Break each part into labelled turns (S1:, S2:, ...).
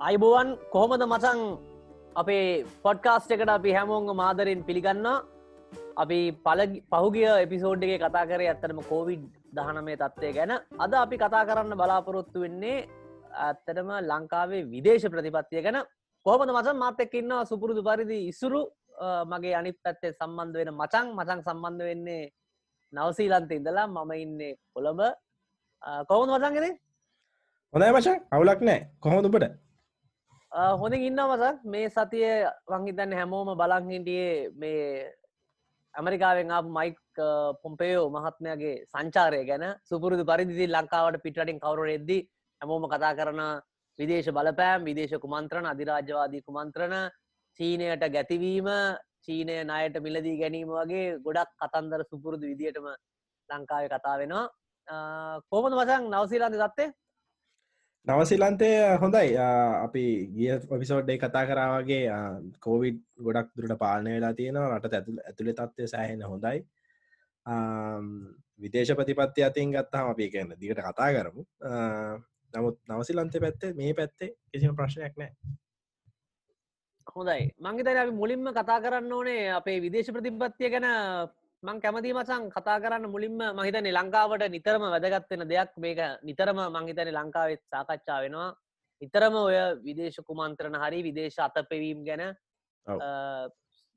S1: අයිබෝවන් කොහොමද මචන් අපේ පොඩ්කාස්ට එකට අපි හැමෝංග මාදරෙන් පිළිගන්න? අපි පල පහුගිය එපිසෝඩ්ගේ කතා කර ඇත්තටම කෝවිඩ් දහනමේ තත්වය ගැන. අද අපි කතා කරන්න බලාපොරොත්තු වෙන්නේ ඇත්තටම ලංකාවේ විදේශ ප්‍රතිපත්තිය ගැන. කොහමද මචන් මාතෙක්කින්න සුපුරුදු පරිදි ඉසුරු මගේ අනිත් පැත්තේ සම්බන්ධ වෙන මචන් මචන් සම්බන්ධ වෙන්නේ නවසීලන්ත ඉඳලා මම ඉන්නේ කොළඹ. කොහොම මචන්ගෙනේ
S2: හොඳයි මචන් අවුලක් නෑ කොහොඳපට
S1: හොඳ ඉන්න මසක් මේ සතිය වංහිතන්න හැමෝම බලංහිටියේ මේ ඇමරිකාවෙන් ආ මයික් පොම්පයෝ මහත්මයගේ සංචාරය ගැන. සුපුරුදු පරිදි ලංකාවට පිටටින් කවරු එද්දි හැමෝම කතා කරන විදේශ බලපෑම් විදේශ කුමන්ත්‍රණ අධිරාජ්‍යවාදී කුමන්ත්‍රණ චීනයට ගැතිවීම චීනය නයට මිලදී ගැනීම වගේ ගොඩක් කතන්දර සුපුරුදු විදිහටම ලංකාව කතා වෙනවා. කෝමද වසන් නවසීලාන්ද දත්තේ
S2: නවසිලන්තය හොඳයි. අපි ගිය ඔපිසෝඩ්ඩේ කතා කරාවගේ කෝවිඩ් ගොඩක් දුරට පාලනය වෙලා තියෙනවා. රට ඇතුළ ඇතුළි තත්වය සෑහෙන හොඳයි. විදේශ ප්‍රතිපත්ති අතින් ගත්තාම අපි කියන්න දිගට කතා කරමු. නමුත් නවසිලන්තය පැත්තේ මේ පැත්තේ කිසිම ප්‍රශ්නයක් නෑ
S1: හොඳයි. මංගේතර අපි මුලින්ම කතා කරන්න ඕනේ අපේ විදේශ ප්‍රතිපත්තිය ගැන මං කැමති මචන් කතා කරන්න මුලින්ම මහිතන ලංකාවට නිතරම වැදගත්වෙන දෙයක් මේක. නිතරම මංහිතන ලංකාවෙත් සාකච්ඡා වෙනවා. නිතරම ඔය විදේශ කුමන්ත්‍රණ හරි විදේශ අත පෙවීම් ගැන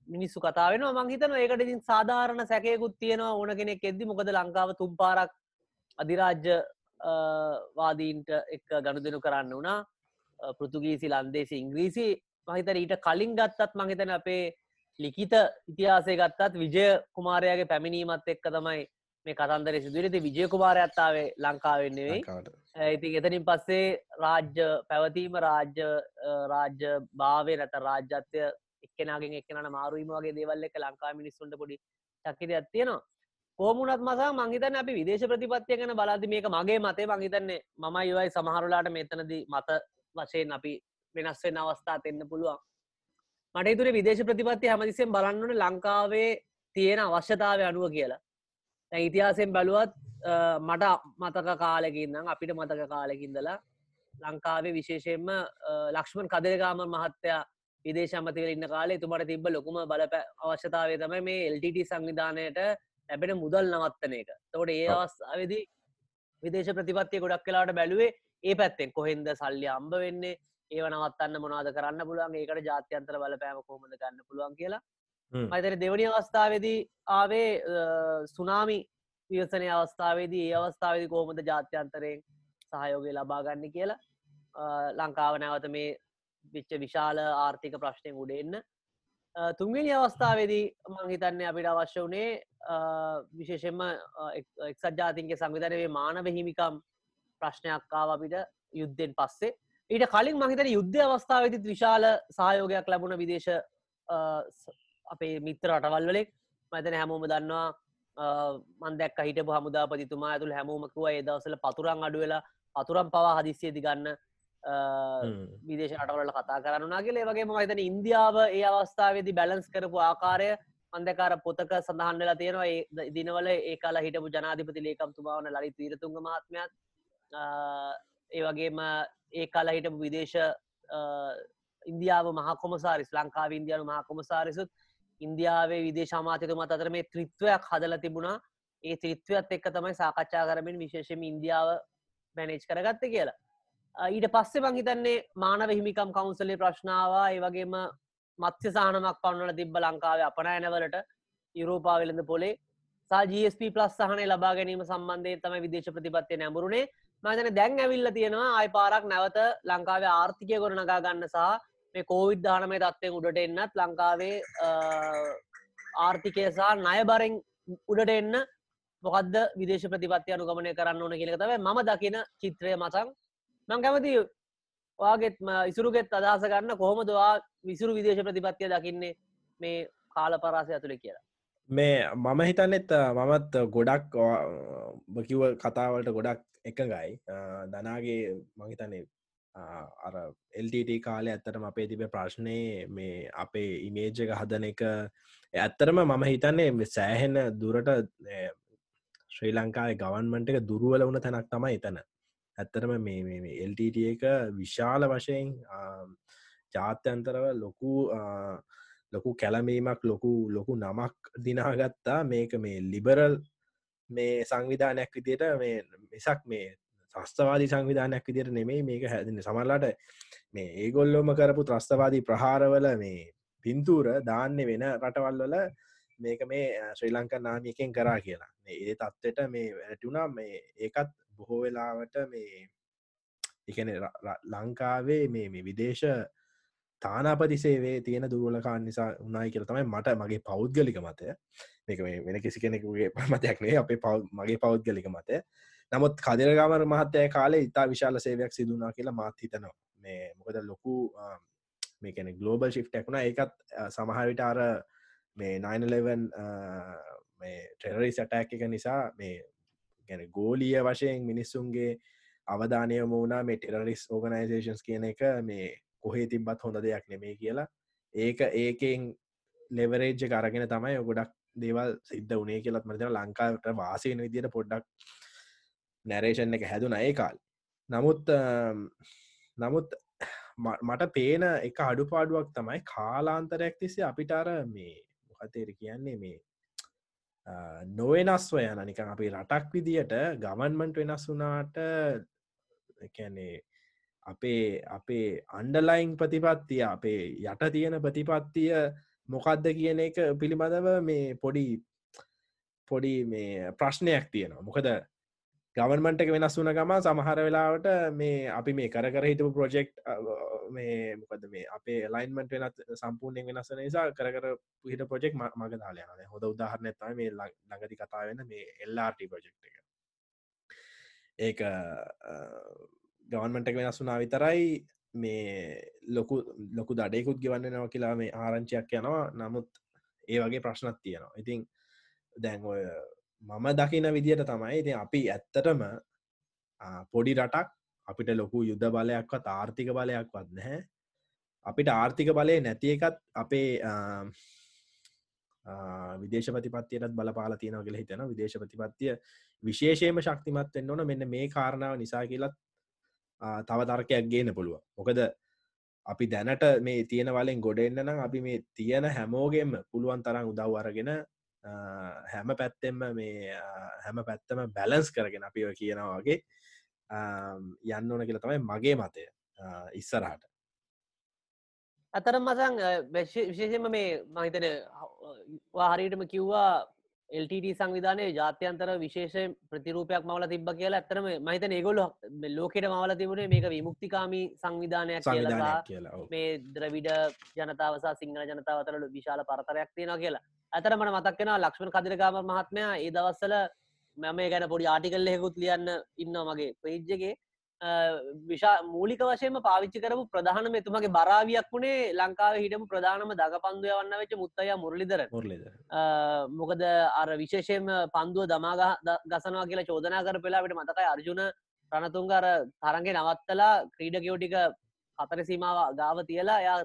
S1: මිනිස්සු කතා වෙන මංහිතන ඒකට ඉතින් සාධාරණ සැකයකුත් තියෙනවා ඕන කෙනෙක් එද්දි. මොකද ලංකාව තුම්පාරක් අධිරාජ්‍ය වාදීන්ට එක් ගණුදනු කරන්න වනා පෘතුගීසි ලන්දේසි ඉංග්‍රීසි. මහිතර ඊට කලින් ගත්තත් මහිතන අපේ ලිකිත ඉතිහාසය ගත්තත් විජය කුමාරයාගේ පැමිණීමත් එක්ක තමයි මේ කතන්දර සිදුවරති විජය කුමාරයත්තාවේ ලංකාවෙන්නෙවෙයි ඇති එතනින් පස්සේ රාජ්‍ය පැවතීම රාජ්‍ය රාජ්‍ය භාවය නැත රාජ්‍යත්වය එක්කෙනගෙන් එක්කනට මාරුවීම වගේ දේවල් එක ලංකා මිනිස්සුන්ට පොඩි චක්කිරයක් තියෙනවා. කෝමුණත් මසා මංහිතන්න අපි විදේශ ප්‍රතිපත්තිය ගැන බලාති මේක මගේ මතේ. මංහිතන්නේ මම යවයි සමහරුලාට මෙතනද මත වශයෙන් අපි වෙනස්වෙන් අවස්ථා දෙන්න පුළුවන් මට තුර විදේශ ප්‍රතිපත්ති හැමතිසෙන් බලන්නන ලංකාවේ තියෙන අවශ්‍යතාවය අනුව කියලා. තැ ඉතිහාසයෙන් බැලුවත් මට මතක කාලෙකින්නම් අපිට මතක කාලෙකින්දලා ලංකාවේ විශේෂයෙන්ම ලක්ෂ්මන් කදරගාම මහත්තයා විදේශ අමතිවල ඉන්න කාලේ තුමට තිබ ලොකුම බල අවශ්‍යතාවය තමයි මේ එල්ටට සංවිධානයට ලැබෙන මුදල් නවත්තන එක. තොට ඒ අවස්ථාවදි විදේශ ප්‍රතිපත්තිය ගොඩක් කලාට බැලුවේ ඒ පැත්තෙන්. කොහෙන්ද සල්ලි අම්බ වෙන්නේ ඒව නවත්තන්න මොනාද කරන්න පුළුවන්? ඒකට ජාත්‍යන්තර බලපෑම කොහොමද ගන්න පුළුවන් කියලා. මතර දෙවනි අවස්ථාවේදී ආවේ සුනාමි විවසනය අවස්ථාවේදී. ඒ අවස්ථාවදි කෝමද ජාත්‍යන්තරයෙන් සහයෝගය ලබාගන්න කියලා ලංකාව නැවත මේ විච්ච විශාල ආර්ථික ප්‍රශ්නය උඩෙන්න තුන්ගනි අවස්ථාවේදී මංහිතන්නේ අපිට අවශ්‍ය වනේ විශේෂෙන්ම එක්සත් ජාතින්ගේ සංවිධනවේ මානව හිමිකම් ප්‍රශ්නයක්කාව අපිට යුද්ධෙන් පස්සේ ඊට කලින් මහිතන යුද්ධ අවස්ථාවදි විශාල සහයෝගයක් ලැබුණ විදේශ අපේ මිත්‍ර රටවල් වලෙක් මතන හැමෝම දන්නවා මන්දැක් හිට හමුදාපතිතුමා ඇතුළ හැමෝමකුව ඒ දවසල පතුරන් අඩුවෙලා පතුරම් පවා හදිසියදි ගන්න විදේශ අටවල කතා කරන්නාගේ වගේ මහිතන ඉන්දියාව ඒ අවස්ථාවේදි බැලන්ස් කරපු ආකාරය අන්දකාර පොතක සඳහන් වෙලා තියෙනවා. ඒ දිනවල ඒ කාලා හිටපු ජනාධිපති ලේකම්තුමාවන ලලිත් වීරතුන්ග මහත්මයත් ඒ වගේම ඒ කාලා හිටපු විදේශ ඉන්දියාව මහකොමසාරිස් ලංකාව ඉන්දියානු මහකොමසාරිසුත් ඉන්දියාවේ විදේශමාතයතුමත් අතර මේ ත්‍රිත්වයක් හදල තිබුණා. ඒ ත්‍රිත්වයත් එක්ක තමයි සාකච්ඡා කරමින් විශේෂම ඉන්දියාව මැනේජ් කරගත්ත කියලා. ඊට පස්සේ මංහිතන්නේ මානව හිමිකම් කවුන්සලේ ප්‍රශ්නාවා ඒ වගේම මත්්‍ය සහනමක් පන්නල තිබ්බ ලංකාවේ අපනෑනවලට යුරෝපාවෙලඳ පොලේ. සාජස්ප ප්ලස් සහනය ලබා ගැනීම සම්බන්ධය තම විදේශ ප්‍රතිපත්තිය නැඹරුණේ මතන දැන් ඇවිල්ල තියෙනවා අයි පාරක් නැවත ලංකාවේ ආර්ථිකය ගොඩ නගා ගන්න සහ මේ කෝවිඩ් දානමය තත්වයෙන් උඩට එන්නත් ලංකාවේ ආර්ථිකය සහ නය බරෙන් උඩට එන්න මොකක්ද විදේශ ප්‍රතිපත්ති අනුගමනය කරන්න ඕන කියලතව ම දකින චිත්‍රය මසං මං කැමති වාගෙත් ඉසුරුගෙත් අදහස ගන්න කොහොමදවා විසුරු විදේශ ප්‍රතිපත්තිය දකින්නේ මේ කාල පරාසය ඇතුළ කියලා.
S2: මේ මම හිතන්නෙත් මමත් ගොඩක් බකිව කතාවලට ගොඩක් එකගයි දනාගේ මහිතනේ අර එල්ටට කාලය ඇත්තටම අපේ තිබ ප්‍රශ්නය මේ අපේ ඉමේජ්ජක හදන එක. ඇත්තරම මම හිතන්නේ සෑහෙන දුරට ශ්‍රී ලංකායි ගවන්මට එක දුරුවල වුණ තැනක් තමයි එතන. ඇත්තරම මේ එල්ට එක විශාල වශයෙන් ජාත්‍යන්තරව ලොකු ලොකු කැලමීමක් ලොකු ලොකු නමක් දිනාගත්තා. මේක මේ ලිබරල් මේ සංවිධානයක් විදියට මේ මිසක් මේ ත්‍රස්තවාදී සංවිධානයක් විදියට නෙමේ මේක හැදින්න. සමල්ලාට මේ ඒගොල්ලොම කරපු ත්‍රස්තවාදී ප්‍රහාරවල මේ පින්තූර දාන්න වෙන රටවල්වල මේක මේ ශ්‍රී ලංකා නාමියකෙන් කරා කියලා. ඒ තත්ත්වට මේ වැටුනා මේ ඒකත් බොහෝ වෙලාවට මේ එකන ලංකාවේ මේ මේ විදේශ තානාපති සේවේ තියෙන දුරුවලකාන් නිසා උනායි කියල තමයි මට මගේ පෞද්ගලික මතය. මේක වෙන කිසි කෙනෙකුගේ පමතයක්නේ අපේ පව් මගේ පෞද්ගලික මතය. නමුත් කදිරගමර මහත්තය කාලේ ඉතා විශාල සේවයක් සිදුනා කියලා මාත් හිතනවා. මේ මොකද ලොකු මේකන ගලෝබල් ශිෆ්ටක්ුණ එකත් සමහවිට අර මේ 911 මේ ටෙරරි සටැක් එක නිසා මේ ගැන ගෝලිය වශයෙන් මිනිස්සුන්ගේ අවධානය මූුණනා මේ ටෙරරිස් ඕගනයිසේෂන්ස් කියන එක මේ කොහේ තිබත් හොඳ දෙයක් නෙමේ කියලා. ඒක ඒකෙන් ලෙවරේජ්ජ කරගෙන තමයි ගොඩක් දේවල් සිද්ධ වනේ කියලත් මතන ලංකාවට වාසයන විදියට පොඩ්ඩක් නැරේෂන් එක හැදුන ඒ කාල්. නමුත් නමුත් මට පේන එක අඩුපාඩුවක් තමයි කාලාන්තරයක් තිස්සේ අපිටාර මේ මොකතේර කියන්නේ මේ නොවෙනස්ව යන නිකන් අපි රටක් විදියට ගවන්මන්ට වෙනස් වුනාට කැනේ අපේ අපේ අන්ඩලයින් ප්‍රතිපත්තිය අපේ යට තියෙන ප්‍රතිපත්තිය මොකක්ද කියන එක පිළිබඳව මේ පොඩි පොඩි මේ ප්‍රශ්නයක් තියෙනවා. මොකද ගවන්මට එක වෙනස් වුන ගම සමහර වෙලාවට මේ අපි මේ කර කර හිටපු ප්‍රොජෙක්් මේ මොකද මේ අපේ ලයින්මට වෙනත් සම්පූර්ණයෙන් වෙනස් නිසා කර කර හිට ප්‍රොජෙක්් මග දාලයන හොඳ උදාහරණ තම මේ ලඟදි කතා වෙන මේ එල්ලාට ප්‍රජෙක්් එක. ඒක ගවන්මට එක වෙනස් වුනා විතරයි මේ ලොකු ලොකු දඩයකුත් ගෙවන්න නව කියලා මේ ආරංචියක් යනවා. නමුත් ඒ වගේ ප්‍රශ්නත් තියෙනවා. ඉතින් දැන් ඔය මම දකින විදියට තමයි ඉති අපි ඇත්තටම පොඩි රටක් අපිට ලොකු යුද්ධ බලයක්වත් ආර්ථික බලයක්වත් නැහැ. අපිට ආර්ථික බලය නැති එකත් අපේ විදේශපතිපත්තියටත් බලපාල තියෙන කියල හිතන විදේශපතිපත්තිය විශේෂයම ශක්තිමත් වෙන්න ඕන මෙන්න මේ කාරණාව නිසා කියලත් තව තර්කයක් ගේන පුළුව මොකද අපි දැනට මේ තියෙන වලින් ගොඩෙන්න්න නම් අපි මේ තියෙන හැමෝගෙම පුළුවන් තරම් උදව් අරගෙන හැම පැත්තෙම මේ හැම පැත්තම බැලන්ස් කරගෙන අපි කියනවාගේ යන්න ඕන කියලා තමයි මගේ මතය ඉස්සරහට.
S1: අතර මසං විශේෂම මේ මහිතන වාහරීටම කිව්වා LTT සංවිධානය ජාත්‍යන්තර විශේෂ ප්‍රතිරූපයක් මවල තිබ කියලා ඇතරම මහිතන ඒගොල්ල ලෝකට මවල තිබුණේ මේක විමුක්තිකාමී සංවිධානයක් කියලා මේ ද්‍රවිඩ ජනතාවසා සිංහල ජනතාවතර විශාල පරතරයක් තියෙන කියලා. ඇතර මට මතක්කෙන ලක්ෂ්මණ කදිරගාම මහත්මයා ඒ දවස්සල මම ගැන පොඩි ආටිකල් හෙකුත් ලියන්න ඉන්න මගේ පේජ්ජගේ විශා මූලික වශයම පාවිච්චි කරපු ප්‍රධාන මෙතුමගේ බරාවියක් වුණේ ලංකාව හිටම ප්‍රධානම දග පන්දුව වන්න වෙච්ච මුත්තය මුරලිදර මොකද අර විශේෂයෙන් පන්දුව දමාග ගසනවා කියලා චෝදනා කර පෙලාට මතකයි අර්ජුන ප්‍රනතුන්ගර තරගේ නවත්තලා ක්‍රීඩකයෝටික හතර සීමාව ගාව තියලා එයා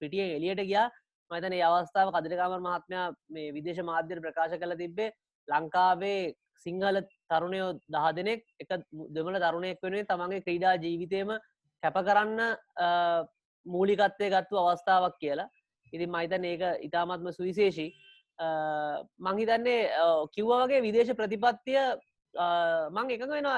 S1: පිටිය එලියට ගියා. මතන අවස්ථාව කදිරකාමර මහත්මයා මේ විදේශ මාධ්‍යර ප්‍රකාශ කළ තිබ්බේ ලංකාවේ සිංහල තරුණයෝ දහ දෙනෙක් එක දෙමල තරුණයෙක් වෙනේ තමන්ගේ ක්‍රීඩා ජීවිතයම කැප කරන්න මූලිකත්වය ගත්තු අවස්ථාවක් කියලා. ඉතින් මයිතන් ඒක ඉතාමත්ම සුවිශේෂී. මංහිතන්නේ කිව්වාගේ විදේශ ප්‍රතිපත්තිය මං එක වෙන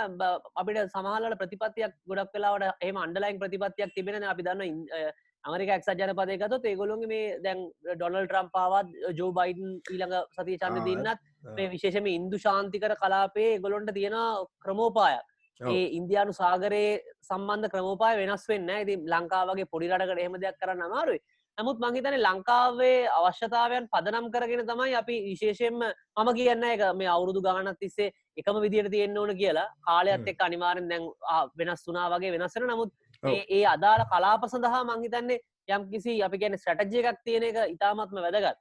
S1: අපිට සමහල ප්‍රතිපත්තියක් ගොඩක් වෙලාවට එම අන්ඩලයින් ප්‍රතිපත්තියක් තිබෙන අපි දන්න අමරික එක්සත් ජනපදයකතු ඒගොලොන් මේ දැන් ඩොනල් ට්‍රම්පාවත් ජෝ බයිඩන් ඊළඟ සති චන්ද දින්නත් මේ විශේෂම ඉන්දු ශාන්තිකර කලාපේ ගොලොන්ට තියෙන ක්‍රමෝපාය ඒ ඉන්දයානු සාගරයේ සම්බන්ධ ක්‍රමෝපාය වෙනස් වෙන්න ඇති ලංකාවගේ පොඩිරටකට එහෙම දෙයක් කරන්න අමාරුයි. නමුත් මංහිතන ලංකාවේ අවශ්‍යතාවයන් පදනම් කරගෙන තමයි අපි විශේෂයෙන්ම මම කියන්න එක මේ අවුරුදු ගානත් තිස්සේ එකම විදියට තියෙන්න්න ඕන කියලා. කාලයක්ත් එක් අනිවාරෙන් දැන් වෙනස් වනා වගේ වෙනස්සෙන නමුත් ඒ අදාළ කලාප සඳහා මංහිතන්නේ යම් කිසි අපි ගැන ස්ටටජය එකක් තියෙන එක ඉතාමත්ම වැදගත්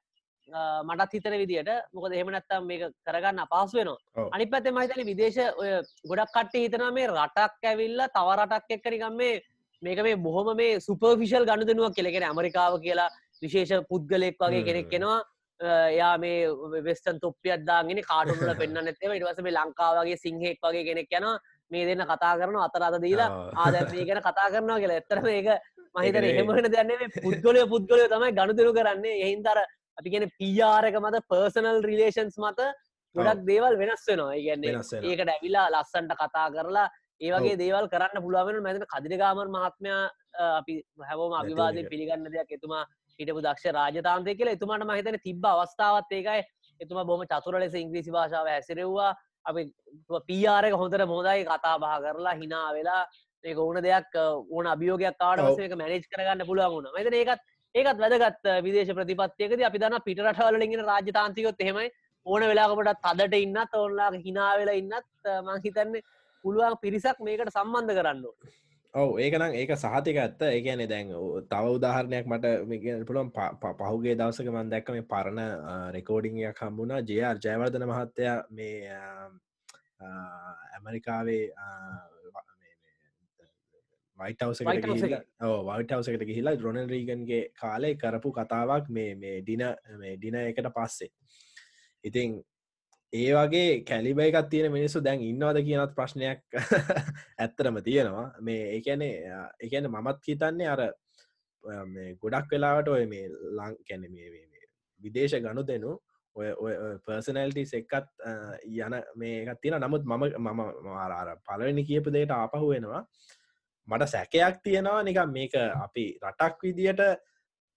S1: මටත් හිතන විදිට මොකද එහෙම නැත්තම් මේක කරගන්න අපහස් වෙනවා. අනි පැත්තේ මහිතන විදේශ ඔය ගොඩක් කට්ට හිතන මේ රටක් ඇවිල්ල තව රටක් එක්කනිකම් මේ මේක මේ බොහොම මේ සුපර්ෆිෂල් ගණු දෙනුවක් කෙලෙගෙන ඇමරිකාව කියලා විශේෂ පුද්ගලෙක් වගේ කෙනෙක් කෙනවා එයා මේ වෙස්ටන් තොප්පියත්දාගෙන කාටුල පෙන්න්න නැතව ඉටවස මේ ලංකාවගේ සිංහෙක් වගේ කෙනෙක් යන මේ දෙන්න කතා කරන අතර අත දීලා ආද මේ ගැන කතා කරනවා කියලා. එතරම ඒක මහිතන
S2: ඒක
S1: එහෙමෙන දන්නේ පුද්ගලය පුද්ගලය තමයි ගණුතුරු කරන්නේ. එහින්දර අපි කියන පියාරක මත පර්සනල් රිලේෂන්ස් මත ගොඩක් දේවල් වෙනස් වෙනවා.
S2: වෙනවා.
S1: ඒකට ඇවිලා ලස්සන්ට කතා කරලා ඒවගේ දේවල් කරන්න පුළුවන් මැතින කදිරගාමර් මහත්මයා අපි හැවෝම අවිවාදය. පිළිගන්න දෙයක් එතුමා හිටපු දක්ෂ රාජතාන්තය කියලා. එතුමාට මහිතන තිබ්බ අවස්ථාවත් ඒකයි. එතුමා බොම චතුර ලෙස ඉංග්‍රීසි භාෂාව හැසිරෙව්වා. අපි පියාරක හොඳට මොදයි කතා බහ කරලා හිනා වෙලා ඒක ඕන දෙයක් ඕන අභියෝගයක් කාඩ. වසක මැනේජ් කරගන්න පුළුවන් වුණ. මතන ඒකත් ඒකත් වැදගත් අ, විදේශ ප්‍රතිපත්තියකද අපි දන්න පිටරටවලින්ගෙන රාජතාන්තිකොත් එහෙමයි. ඕන වෙලාකටත් තදට ඉන්නත් ඔන්ලා හිනා වෙලා ඉන්නත් අ, මං හිතන්නේ පුළුවන් පිරිසක් මේකට සම්බන්ධ කරන්න ඕන.
S2: ඔව ඒකනම් ඒක සහතික ඇත්ත. ඒගැනෙ දැන් ඔ- තව උදාහරණයක් මට මේගැන පුළොම් පහුගේ දවසක මන් දැක්ක මේ පරණ රෙකෝඩිංයක් හම්බුණා. ජයාර් ජයවර්ධන මහත්තයා මේ ඇමරිකාවේ වයිටවස
S1: White House එකේ.
S2: වයිටවසකට ගිහිලා රොනල් රීගන්ගේ කාලේ කරපු කතාවක් මේ මේ ඩින ඩින එකට පස්සේ. ඉතිං ඒ වගේ කැලිබ එකත් තියෙන මිනිස්සු දැන් ඉන්නවද කියනත් ප්‍රශ්නයක් ඇත්තරම තියෙනවා. මේ ඒකැනේ එකන මමත් හිතන්නේ අර ගොඩක් වෙලාවට ඔය මේ ලං කැන මේ මේ- මේ විදේශ ගණු දෙනු ඔය පර්සනල්ටිස් එක්කත් යන මේකත් තියෙන නමුත් මම මම මාරාර පලවෙනි කියපු දේට ආපහු වෙනවා මට සැකයක් තියෙනවා නිකම් මේක අපි රටක් විදියට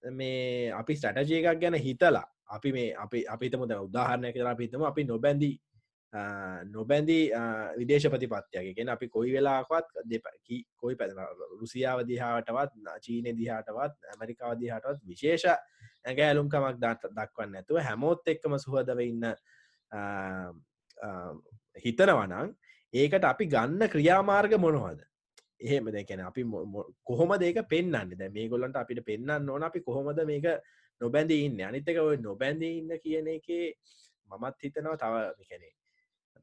S2: මේ අපි ස්ටටජය එකක් ගැන හිතලා අපි මේ අපි අපිතම දැන් උදාහරණය කියලා පිතම අපි නොබැඳී අ, නොබැඳී අ, විදේශ ප්‍රතිපත්තියගෙන අපි කොයි වෙලාකවත් දෙප කොයි පැ රුසියාව දිහාටවත් චීනය දිහාටවත් ඇමරිකාව දිහාටවත් විශේෂ ඇගෑලුම්කමක් දත් දක්වන්න ඇතුව හැමෝත් එක්කම සුහදව ඉන්න අ, අ, හිතනවනං ඒකට අපි ගන්න ක්‍රියාමාර්ග මොනවද? එහෙම දැකැන අපි මො- මො- කොහොම ඒක පෙන්න්න දැ මේ ගොල්ලන්ට අපිට පෙන්න්න ඕන අපි කොහොමද මේක නොබැඳී ඉන්න? අනිතක ඔය නොබැඳී ඉන්න කියන එක මමත් හිතනවා තව කැනෙ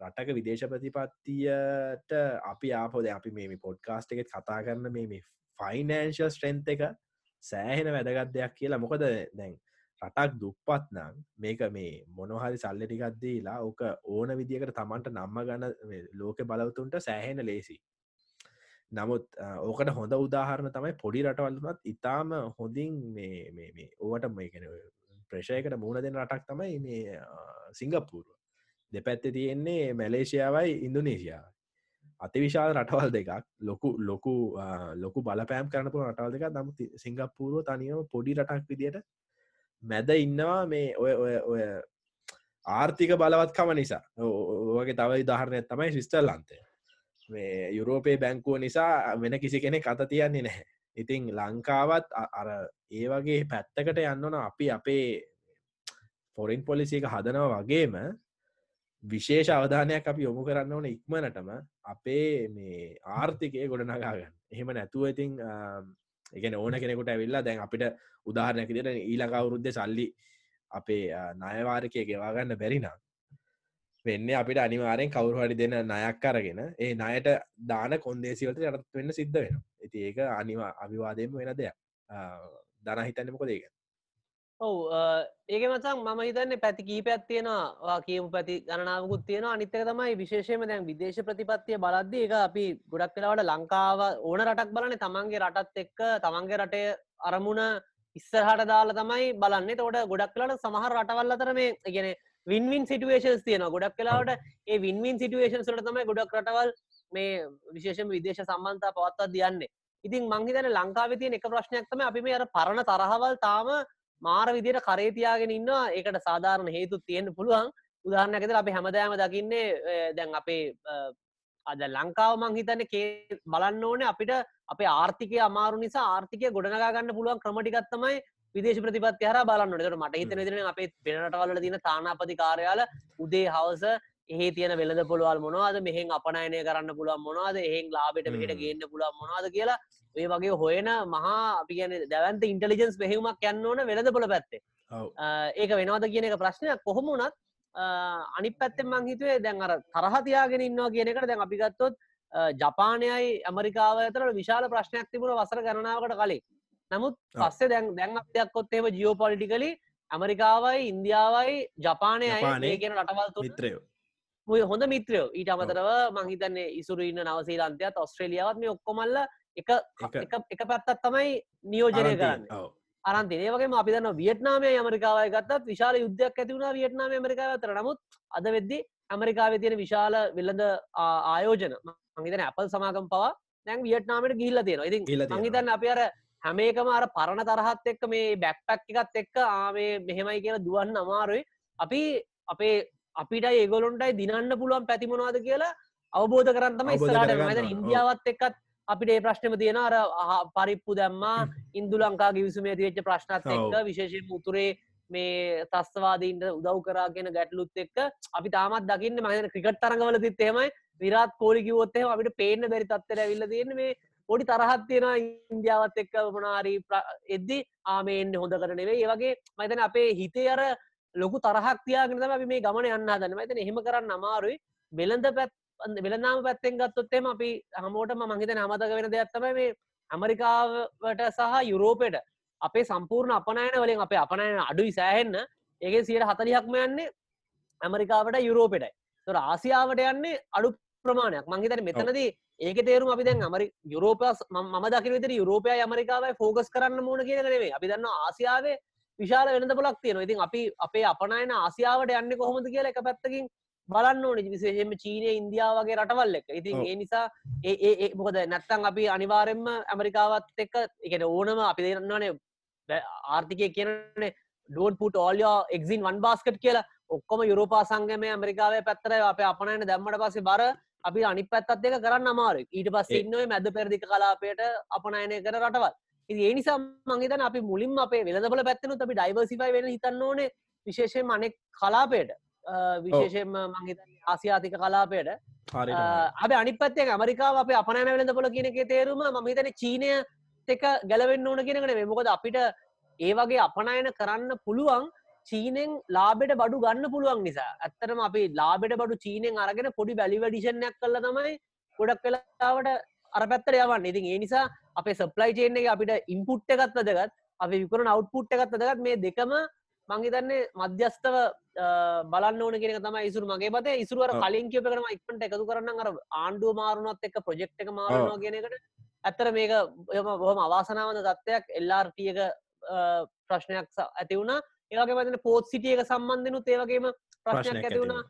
S2: රටක විදේශ ප්‍රතිපත්තියට අපි ආපෝද අපි මේ පොඩ්කාස්ට එකෙත් කතා කරන මේ මේ ෆයිනන්ශල් ස්ට්‍රෙන්ත එක සෑහෙන වැදගත් දෙයක් කියලා. මොකද දැන් රටක් දුප්පත් නම් මේක මේ මොනොහරි සල්ලටිකක්දීලා ඕක ඕන විදිකට තමන්ට නම්ම ගන්න මේ ලෝක බලවතුන්ට සෑහෙන ලේසි නමුත් අ, ඕකට හොඳ උදාහරණ තමයි පොඩි රටවල්මත් ඉතාම හොඳින් මේ මේ- මේ ඕවට මේකෙන ප්‍රශයකට මුණ දෙන රටක් තමයි මේ සිංගප්පූරුව. දෙපැත්ත තියෙන්නේ මැලේෂයාවයි ඉන්දුනේසියාව අතිවිශාල රටවල් දෙකක්. ලොකු ලොකු අ, ලොකු බලපෑම් කරනපු රටවල් දෙක නමු සිංගප්පූරුව තනියම පොඩි රටක් විදියට මැද ඉන්නවා මේ ඔය ඔය ඔය ආර්ථික බලවත්කම නිසා. ඕගේ තවයි දාහරණයක් තමයි ශිස්ටල් ලන්තය මේ යුරෝපයේ බැංකුව නිසා වෙන කිසි කෙනෙ කත තියන්නේ නැහැ. ඉතිං ලංකාවත් අ- අර ඒ වගේ පැත්තකට යන්නන අපි අපේ ෆොරින් පොලිසික හදනව වගේම විශේෂ අවධානයක් අපි යොමු කරන්න ඕන ඉක්මනටම අපේ මේ ආර්ථිකය ගොඩනගාගන්න එහෙම නැතුව ඉතිං එකන ඕන කෙනෙකුට ඇවිල්ලා දැන් අපිට උදාහරණයක් දිට ඊළඟ අවුරුද්ධ සල්ලි අපේ නයවාරකය ගෙවාගන්න බැරිනම් වෙන්න අපිට අනිවාරෙන් කවුරුහරි දෙන්න නයක් අරගෙන ඒ නයට දාන කොන්දේසිවලට යටත් වෙන්න සිද්ධ වෙන ඇති ඒක අනිවා අවිවාදයම වෙන දෙයක්. දන හිතන්නමකො දේක
S1: ඔව් ඒක මතක් මම හිතන්න පැති කීපයක් තියෙනවා කියමු පැති ගණනාවකුත් තියෙන අනිත්තක තමයි විශේෂයම දැන් විදේශ ප්‍රතිපත්තිය බලද්ද එක අපි ගොඩක් කලාවට ලංකාව ඕන රටක් බලන තමන්ගේ රටත් එක්ක තමන්ගේ රටේ අරමුණ ඉස්සරහට දාලා තමයි බලන්න. තෝට ගොඩක් කලාට සමහර රටවල් අතර මේ ගෙන වින්වින් සිටුවේශන්ස් තියෙන ගොඩක් කලාවට ඒ වින්වින් සිටුවේෂන් සට තමයි ගොඩක් රටවල් මේ විශේෂම විදේශ සම්බන්ධතා පවත්වා දියන්නේ ඉතින් මංහිතන ලංකාව තියෙන එක ප්‍රශ්නයක් තම අපි මේ අර පරණ තරහවල් තාම මාර විදියට කරේතියාගෙන ඉන්නවා. ඒකට සාධාරණ හේතු තියෙන පුළුවන්. උදාහරණයකද අපි හැමදෑම දකින්නේ දැන් අපේ අද ලංකාව මං හිතන්න කේ බලන්න ඕනේ අපිට අපේ ආර්ථිකය අමාරු නිසා ආර්ථිකය ගොඩනගාගන්න පුළුවන් ක්‍රමටිකත්තමයි විදේශ ප්‍රතිපත්ති හර බලන්න ට මට හිතන දින අපේ පෙනටවල තින තානාපති කාරයාල උදේ හවස එහේ තියන වෙලද පුළුවල් මොනවාද? මෙහෙන් අපනයනය කරන්න පුළුවන් මොනවාද? එහෙන් ලාබෙට මෙට. ගන්න පුළුවන් මොනවාද කියලා ඔය වගේ හොයන මහා අපි කියන දැවන්ත ඉන්ටලිජන්ස් මෙහෙමක් යන්න ඕන වෙලද පොළ පැත්තේ. ඒක වෙනවාද කියන එක ප්‍රශ්නයක්. කොහොම වනත් අනි පැත්තෙන් මං හිතුවේ දැන් අර තරහතියාගෙන ඉන්නවා කියන එකට දැන් අපිගත්තොත් ජපානයයි ඇමරිකාව ඇතර විශාල ප්‍රශ්නයක් තිබුණ වසර ගණනාවකට කලින් නමුත්. පස්සේ දැන් දැන් අපයක්කොත්තේම ජියෝ පොලිටිකලි ඇමරිකාවයි ඉන්දියාවයි ජපානයයි කියන රටවල්
S2: මිත්‍රයෝ.
S1: මුය හොඳ මිත්‍රයෝ. ඊට අමතරව මංහිතන්නේ ඉසුරඉන්න නවසීලන්තයත් ඔස්ට්‍රේලියාවත් මේ ඔක්කොමල්ල එක
S2: එක.
S1: පැත්තත් තමයි නියෝජනය කරන්න.
S2: තියෙන. ඔව්.
S1: අරන්තිේ වගේ අපි දන්න වියට්නාමය ඇමරිකාවය ගත්තත් විශාල යුද්ධයක් ඇතිවුණ වියට්නාම ඇමරිකාව තර නමුත් අද වෙද්දි ඇමරිකාව තියෙන විශාල විල්ලඳ ආයෝජන. මංහිතන අපල් සමාගම් පවා දැන් වියට්නාමට ගිල්ල තියෙන
S2: තියෙනවා.
S1: මංහිතන්න අපි අර හැමේකම අර පරණ තරහත් එක්ක මේ බැක්පැක් එකත් එක්ක ආමේ මෙහෙමයි කියලා දුවන්න අමාරුයි අපි අපේ අපිට ඒගොලොන්ටයි දිනන්න පුළුවන් පැතිමොනවාද කියලා අවබෝධ කරන්නම
S2: අවබෝධ
S1: ස්රට
S2: කරගන්න
S1: මත. ඉන්දියාවත් එක්කත් අපිට ඒ ප්‍රශ්නම තියෙන අර පරිප්පු දැම්මා ඉන්දු ලංකා ගිවිසුමේ තිවෙච්ච ප්‍රශ්නත් එක්ක. විශේෂයෙන් උතුරේ මේ තස්වාදීන්ට උදව් කරාගෙන ගැටලුත් එක්ක අපි තාමත් දකින්න මහන ක්‍රිකට් තරඟවල තිත් එහෙමයි විරාත් කෝලි කිවොත්තේ අපිට පේන්න බැරි තත්තර ඇවිල්ල තියෙන මේ පොඩි තරහත් තියෙන ඉන්දියාවත් එක්ක මනාරී එද්දි ආමේෙන් හොඳ කරනවේ ඒවගේ මතන අපේ හිතේ අර ලොකු තරහක් තියාගෙන අපි මේ ගමන යන්න හදන්න. මතන එහෙම කරන්න අමාරුයි. වෙළඳ පැත් වෙළනාම පැත්තෙන් ගත්තොත්තේම අපි හමෝටම මහිත නමතක වෙන දෙයක්ත්තම මේ ඇමරිකාවට සහ යුරෝපයට අපේ සම්පූර්ණ අපනයන වලින් අපේ අපනයන අඩුයි සෑහෙන්න. ඒගේ සියට හතලිහක්ම යන්නේ ඇමරිකාවට යුරෝපෙටයි. තොර ආසියාවට යන්නේ අඩු ප්‍රමාණයක්. මංහිතන මෙතනදී ඒක තේරුම් අපි දැන් අමරි යුරෝපස් ම දකින විතර යුරෝපය ඇමරිකාවයි ෆෝගස් කරන්න මුණ කියනනේ අපි දන්න ආසියාවේ විශාල වෙනද බලක් තියෙන ඉතින් අපි අපේ අපනයන ආසියාවට යන්න කොහොමද කියලා එක පැත්තකින් බලන්න ඕන. විශේෂෙන්ම චීනය ඉන්දියාවගේ රටවල් එක ඉතින්. ඒ නිසා ඒ මොකද නැත්තං අපි අනිවාරෙන්ම ඇමරිකාවත් එක්ක එකන ඕනම අපි දෙරන්නනේ ආර්ථිකය කියනනේ ඩෝන් පුට ඕල්යෝ එක්සින් වන් බාස්කට් කියලා. ඔක්කොම යුරෝපා සංගම ඇමරිකාව පැත්තර අප අපනයන දැම්මට පස්සේ බර අපි අනි පැත්තත් දෙක කරන්න අමාරු ඊට පස්ස
S2: ඒ-
S1: ඉන්නව මැද පෙරදික කලාපයට අපනයනය කර රටවල්. ඒ නිසා මංහිතන අපි මුලින් අපේ වෙළදබල පැත්තනු අපි ඩයිවර්සිෆයි වෙන හිතන්න ඕනේ විශේෂයෙන් අනෙක් කලාපයට. අ, විශේෂයෙන්ම මංහිත ආසියාතික කලාපයට. අප අනි පත්තේ ඇමරිකාව අප අපනෑන වෙළඳ පොල කියනක තේරුම මහිතන චීනය එක ගැලවෙන්න ඕන කියෙනකට මොකද අපිට ඒ වගේ අපනයන කරන්න පුළුවන් චීනෙන් ලාබෙට බඩු ගන්න පුළුවන් නිසා. ඇත්තරම අපි ලාබෙට බඩු චීනෙන් අරගෙන පොඩි බැලිවඩිෂණයක් කල තමයි ගොඩක් වෙලාවට අර පැත්තර යවන්න. ඉතින් ඒ නිසා අපේ සප්ලයි චේන එක අපිට ඉම්පුට් එකත් වදගත්. අපි විකරන අවට්පුට් එකත් වදගත්. මේ දෙකම මංහිතන්නේ මධ්‍යස්තව අ, බලන්න ඕන කියෙන තම ඉසුර මගේ පත ඉසුරුවර. කලින් කියප කරම ඉක්මට එකතු කරන්න අර ආණ්ඩුව මාරුණත් එක් ප්‍රජෙක්් එක මාරනවා කියනකට ඇත්තර මේක එම බොහම අවාසනාවන තත්ත්වයක්. එල්ලාර්ටියක ප්‍රශ්නයක් ඇති වුණා ඒවගේ මතන පෝත් සිටියක සම්බන්ධනු ඒවගේම ප්‍රශ්නයක්
S2: ප්‍රශ්නයක්
S1: ඇති වුණා.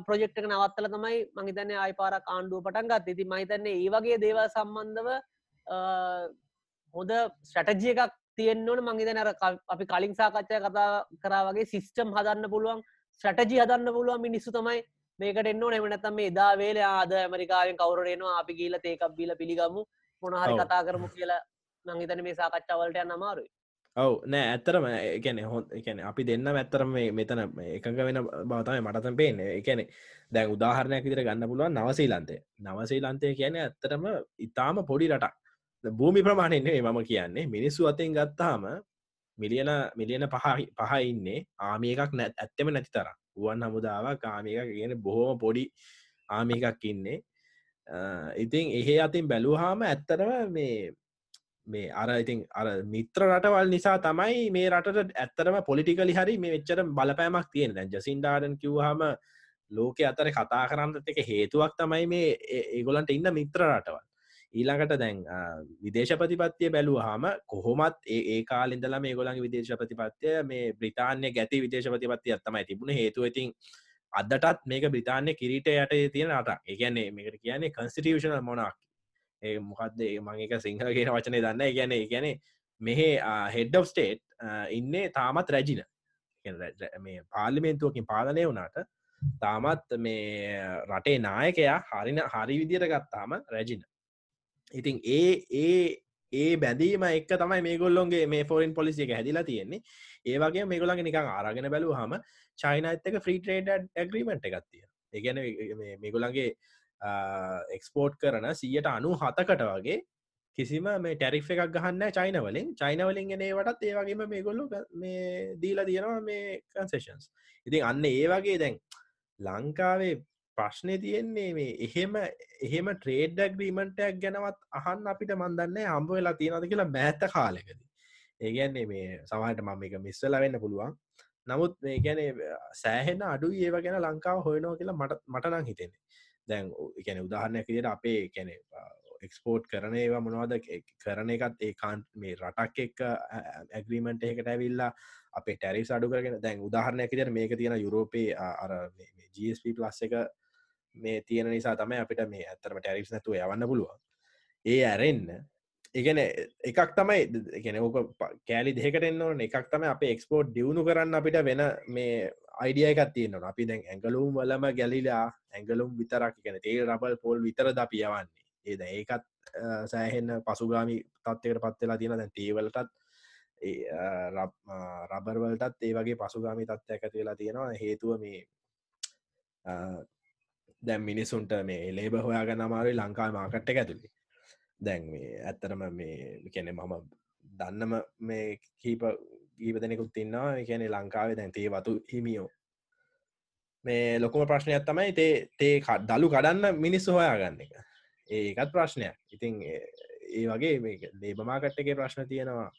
S1: ප්‍රජෙක්්ක නවත්තල තමයි මහිතන්න ආයි පාරක් ආණ්ඩුව පටන් ගත් ඉති මහිතන්නේ ඒ වගේ දේවල් සම්බන්ධව හොඳ ස්ටටජිය එකක් තියෙන්න්නවන මංහිතන අර අපි කලින් සාකච්ඡය කතා කරා වගේ සිිස්ටම් හදන්න පුළුවන් ස්ටටජි හදන්න පුළුවන් මිනිස්සු තමයි මේකට එන්න නෙමනතම එදා වේල ආද ඇමරිකාවෙන් කවරනවා අපි කියීල ඒකක් බිල පිළිගමු. මොනහරි. කතා කරමු කියලා මංහිතන මේ සාකච්ඡාවලට යන්න අමාරුයි
S2: ඔව්. නෑ ඇත්තරම එකන හො එකන අපි දෙන්න ඇත්තරම මේ මෙතන එකඟ වෙන බවතම මටතම් පේන එකන දැන් උදාහරණයක් විදිර ගන්න පුළුවන් නවසීලන්තේ නවසීලන්තය කියන ඇත්තරම ඉතාම පොඩි රටක්. භූමි ප්‍රමාණයන්නේ මම කියන්නේ. මිනිස්සු අතෙන් ගත්තාම මිලියන මිලියන පහහි පහඉන්නේ ආමිය එකක් නැත් ඇත්තම නැති තර ගුවන් හමුදාව කාමික කියන බොහෝම පොඩි ආමිකක් ඉන්නේ. අ, ඉතින් එහෙ අතින් බැලූහාම ඇත්තරම මේ මේ අර ඉතින් අර මිත්‍ර රටවල් නිසා තමයි මේ රටට ඇත්තරම පොලිටිකලි හරි මේ වෙච්චර බලපෑමක් තියෙන දැන් ජසින්ඩාඩන් කිව්හම ලෝක අතර කතා කරන්නත් එක හේතුවක් තමයි මේ ඒ- ඒගොලන්ට ඉන්න මිත්‍ර රටවල්. ඊළඟට දැන් අ, විදේශ ප්‍රතිපත්තිය බැලූහම කොහොමත් ඒ ඒ කාලින්දලා මේ ගොලන් විදේශ ප්‍රතිපත්තිය මේ බ්‍රතාන්‍ය ගැති විදේශ ප්‍රතිපත්තිය අත්තමයි තිබුණ. හේතුව ඉතින් අදටත් මේක බ්‍රතාන්‍ය කිරීට යට තියෙන රට ඒගැන්නේ මේකට කියන්නේ කන්ස්ටිටියෂනල් මොනක් ඒ මොකක්ද ඒ මං එක සිංහල කියන වචනය දන්න ගැන ගැන මෙහෙ හෙඩ් of ස්ටේට් ඉන්නේ තාමත් රැජින. මේ පාලිමෙන්තුවකින් පාලනය වුණට තාමත් මේ රටේ නායකයා හරින හරි විදිර ගත්තාම රැජින. ඉතින් ඒ ඒ ඒ බැදීම එක් තමයි මේගොල්ලොන්ගේ මේ ෆෝරන් පොලිසි එක හැදිලා තියෙන්නේ. ඒවගේ මේගොලඟ නිකං ආරගෙන බැලූ හම චයිනඇත්තක ෆ්‍රී ට්‍රේඩ ඇග්‍රීමට එකත්තිය ඒගැන මේගොලන්ගේ එක්ස්පෝට් කරන සියට අනු හතකට වගේ කිසිම මේ ටැරිෆ් එකක් ගහන්න චයිනවලින් චයිනවලින් ගෙනේවටත් ඒවගේම මේ ගොල්ලු මේ දීලා තියෙනවා මේ කන්සේෂන්ස් ඉතින් අන්න ඒ වගේ දැන් ලංකාවේ ප්‍රශ්නය තියෙන්නේ මේ එහෙම එහෙම ට්‍රේඩ් ඇග්‍රීමටයක් ගැනවත් අහන්න අපිට මන්දන්න හම්බ වෙලා තියෙනද කියලා බෑත්ත කාලෙකද. ඒගැන්නේ මේ සමහට මම එක මිස්සල වෙන්න පුළුවන්. නමුත් මේ ගැන සෑහෙන අඩු ඒව ගැන ලංකාව හොයනෝ කියලා මට මටනං හිතෙන්නේ. දැන් ගැන උදාහරණයක් විදියට අපේ කැනෙ එක්ස්පෝට් කරන ඒවා මොනවද? කරන එකත් ඒ කාන් මේ රටක් එක්ක ඇග්‍රීමට එකට ඇවිල්ලා අපේ ටැරිස් අඩු කරගෙන දැන් උදාහරණයක් විදියට මේක තියෙන යුරෝපේ අර GSP ප්ලස් එක මේ තියෙන නිසා තමයි අපිට මේ ඇත්තරම ටැරිස් නැතුව යවන්න පුළුවන්. ඒ ඇරෙන්න්න එකන එකක් තමයි එකන ඕක කෑලි දෙකට එන්නවන එකක් තම අප එක්ස්පෝට් දියුණු කරන්න අපිට වෙන මේ අයිඩිය එකත් තියෙනවා අපි දැන් ඇඟලුම් වලම ගැලිලා ඇඟලුම් විතරක් ගැන තේ රබල් පොල් විතර ද පියවන්නේ ඒද ඒකත් සෑහෙන්න පසුගාමි තත්වකට පත්වෙලා තියෙන දැන් තේවලටත් රබර්වලටත් ඒ වගේ පසුගාමි තත්ත්වයක් ඇති වෙලා තියෙනවා. හේතුව මේ දැම් මිනිසුන්ට මේ ලේබ හොයාගන්න අමාරුයි ලංකා මාකට්ට ඇතුළි දැන් මේ ඇත්තරම මේ කැනෙ මම දන්නම මේ කීප ගීප දෙනෙකුත් ඉන්නවා. කියැනෙ ලංකාවේ දැන් තේ වතු හිමියෝ. මේ ලොකුම ප්‍රශ්නයක් තමයි තේ තේ දලු කඩන්න මිනිස්සු හොයාගන්න එක. ඒකත් ප්‍රශ්නයක්. ඉතින් ඒ වගේ මේ ලේබමාකට්ටගේ ප්‍රශ්න තියෙනවා.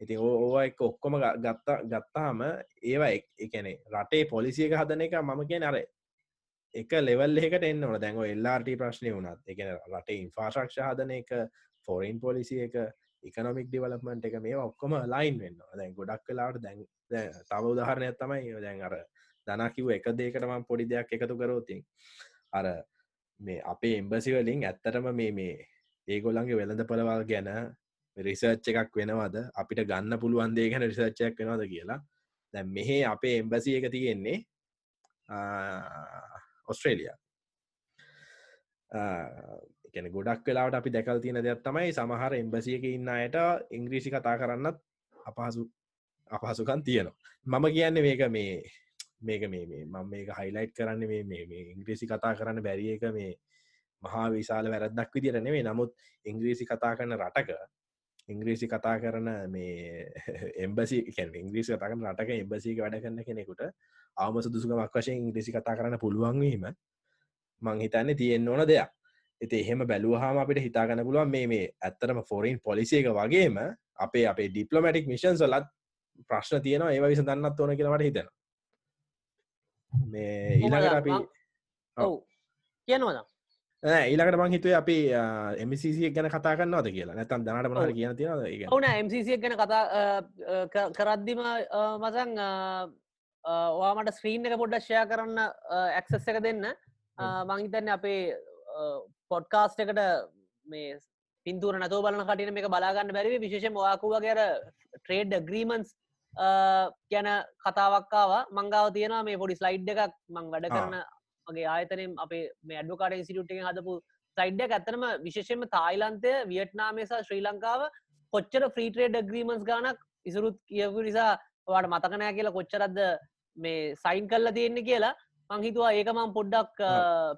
S2: ඉතින් ඕවා එක ඔක්කොම ගත්තා ගත්තාම ඒවා එකනේ රටේ පොලිසියක හදන එක මම කිය අර එක ලෙවල් එකට එන්න ඕන. දැන්ව එල්ලාට ප්‍රශ්නය වුණත් එක රටේ ඉන්ෆාශක්ෂ හදන එක ෆෝරන් පොලිසි එක එකනොමික් ඩිවලපමට එක මේ ඔක්කොම ලයින් වෙන්න දැන් ගොඩක් කලාට දැන් තව උදාහරණයක් තමයි දැන් අර දනකිව එක දේකටම පොඩි දෙයක් එකතු කරෝතින් අර මේ අපේ එම්බසිවලින් ඇත්තටම මේ මේ ඒගොල්ලන්ගේ වෙළඳ පලවල් ගැන රිසර්ච් එකක් වෙනවද? අපිට ගන්න පුළුවන් දේ ගැන රිසර්ච්චයක් වෙනවද කියලා. දැ මෙහේ අපේ එම්බසි එක තියෙන්නේ ඔස්ට්‍රේලිය. එකන ගොඩක් වෙලාට අපි දැකල් තියෙන දෙයක් තමයි සමහර එම්බසියක ඉන්න අයට ඉංග්‍රීසි කතා කරන්නත් අපහසු අපහසුකන් තියෙනවා. මම කියන්නේ මේක මේ මේක මේ මම මේක හයිලයිට් කරන්න මේ මේ ඉංග්‍රීසි කතා කරන්න බැරිය එක මේ මහා විශාල වැරදක් විදිර නෙවේ නමුත් ඉංග්‍රීසි කතා කරන රටක ඉංග්‍රීසි කතා කරන මේ එම්බසි ඉංග්‍රීසි කතා කරන රටක එම්බසික වැඩ කරන්න කෙනෙකුට අවම සුදුසුකමක් වශයෙන් ඉංග්‍රීසි කතා කරන්න පුළුවන්වීම මං හිතන්නේ තියෙන්න්න ඕන දෙයක්. එති එහෙම බැලුවහම අපිට හිතාගන්න පුළුවන් මේ මේ ඇත්තරම ෆොරින් පොලිසියක වගේම අපේ අපේ ඩිප්ලොමටික් මිෂන් සොලත් ප්‍රශ්න තියෙනවා ඒව විස දන්නත් ඕන කියලවට හිතෙන මේ ඊළඟට අපි
S1: ඔව්. කියනවද
S2: ඊලකට මං හිතුවේ අපි එමසිසිය ගැන කතා කන්නවද කියලා. නැතන් දනට මනහර කියන තියෙන
S1: ඕන එමසිසිය ගැන. කතා කරද්දිම මසං ඔයාමට ස්ක්‍රීන් එක පොඩ්ඩ ෂය කරන්න ඇක්සස් එක දෙන්න. මංහිතන්න අපේ පොඩ්කාස්ට එකට මේ පින්තුර නතව බලන කටින මේ බලාගන්න බැරිවි විශේෂ වාකුව ගැර ට්‍රේඩ් ග්‍රීමන්ස් ගැන කතාවක්කාව මංගාව තියෙන මේ පොඩි ස්ලයිඩ් එකක් මං වැඩ කරන මගේ ආයතනම් අපේ මේ අඩුකාට ඉසිටුට්ෙන් හදපු සයිඩ්ඩ ඇත්තනම විශේෂෙන්ම තායිලන්තය වියට්නාමේසා ශ්‍රී ලංකාව කොච්චර ෆ්‍රීට්‍රේඩ් ග්‍රීමන්ස් ගානක් ඉසුරුත් කියපු නිසා වාට මතකනෑ කියලා කොච්චරද්ද මේ සයින් කල්ලා තියෙන්නේ කියලා. මංහිතුවා ඒක මං පොඩ්ඩක්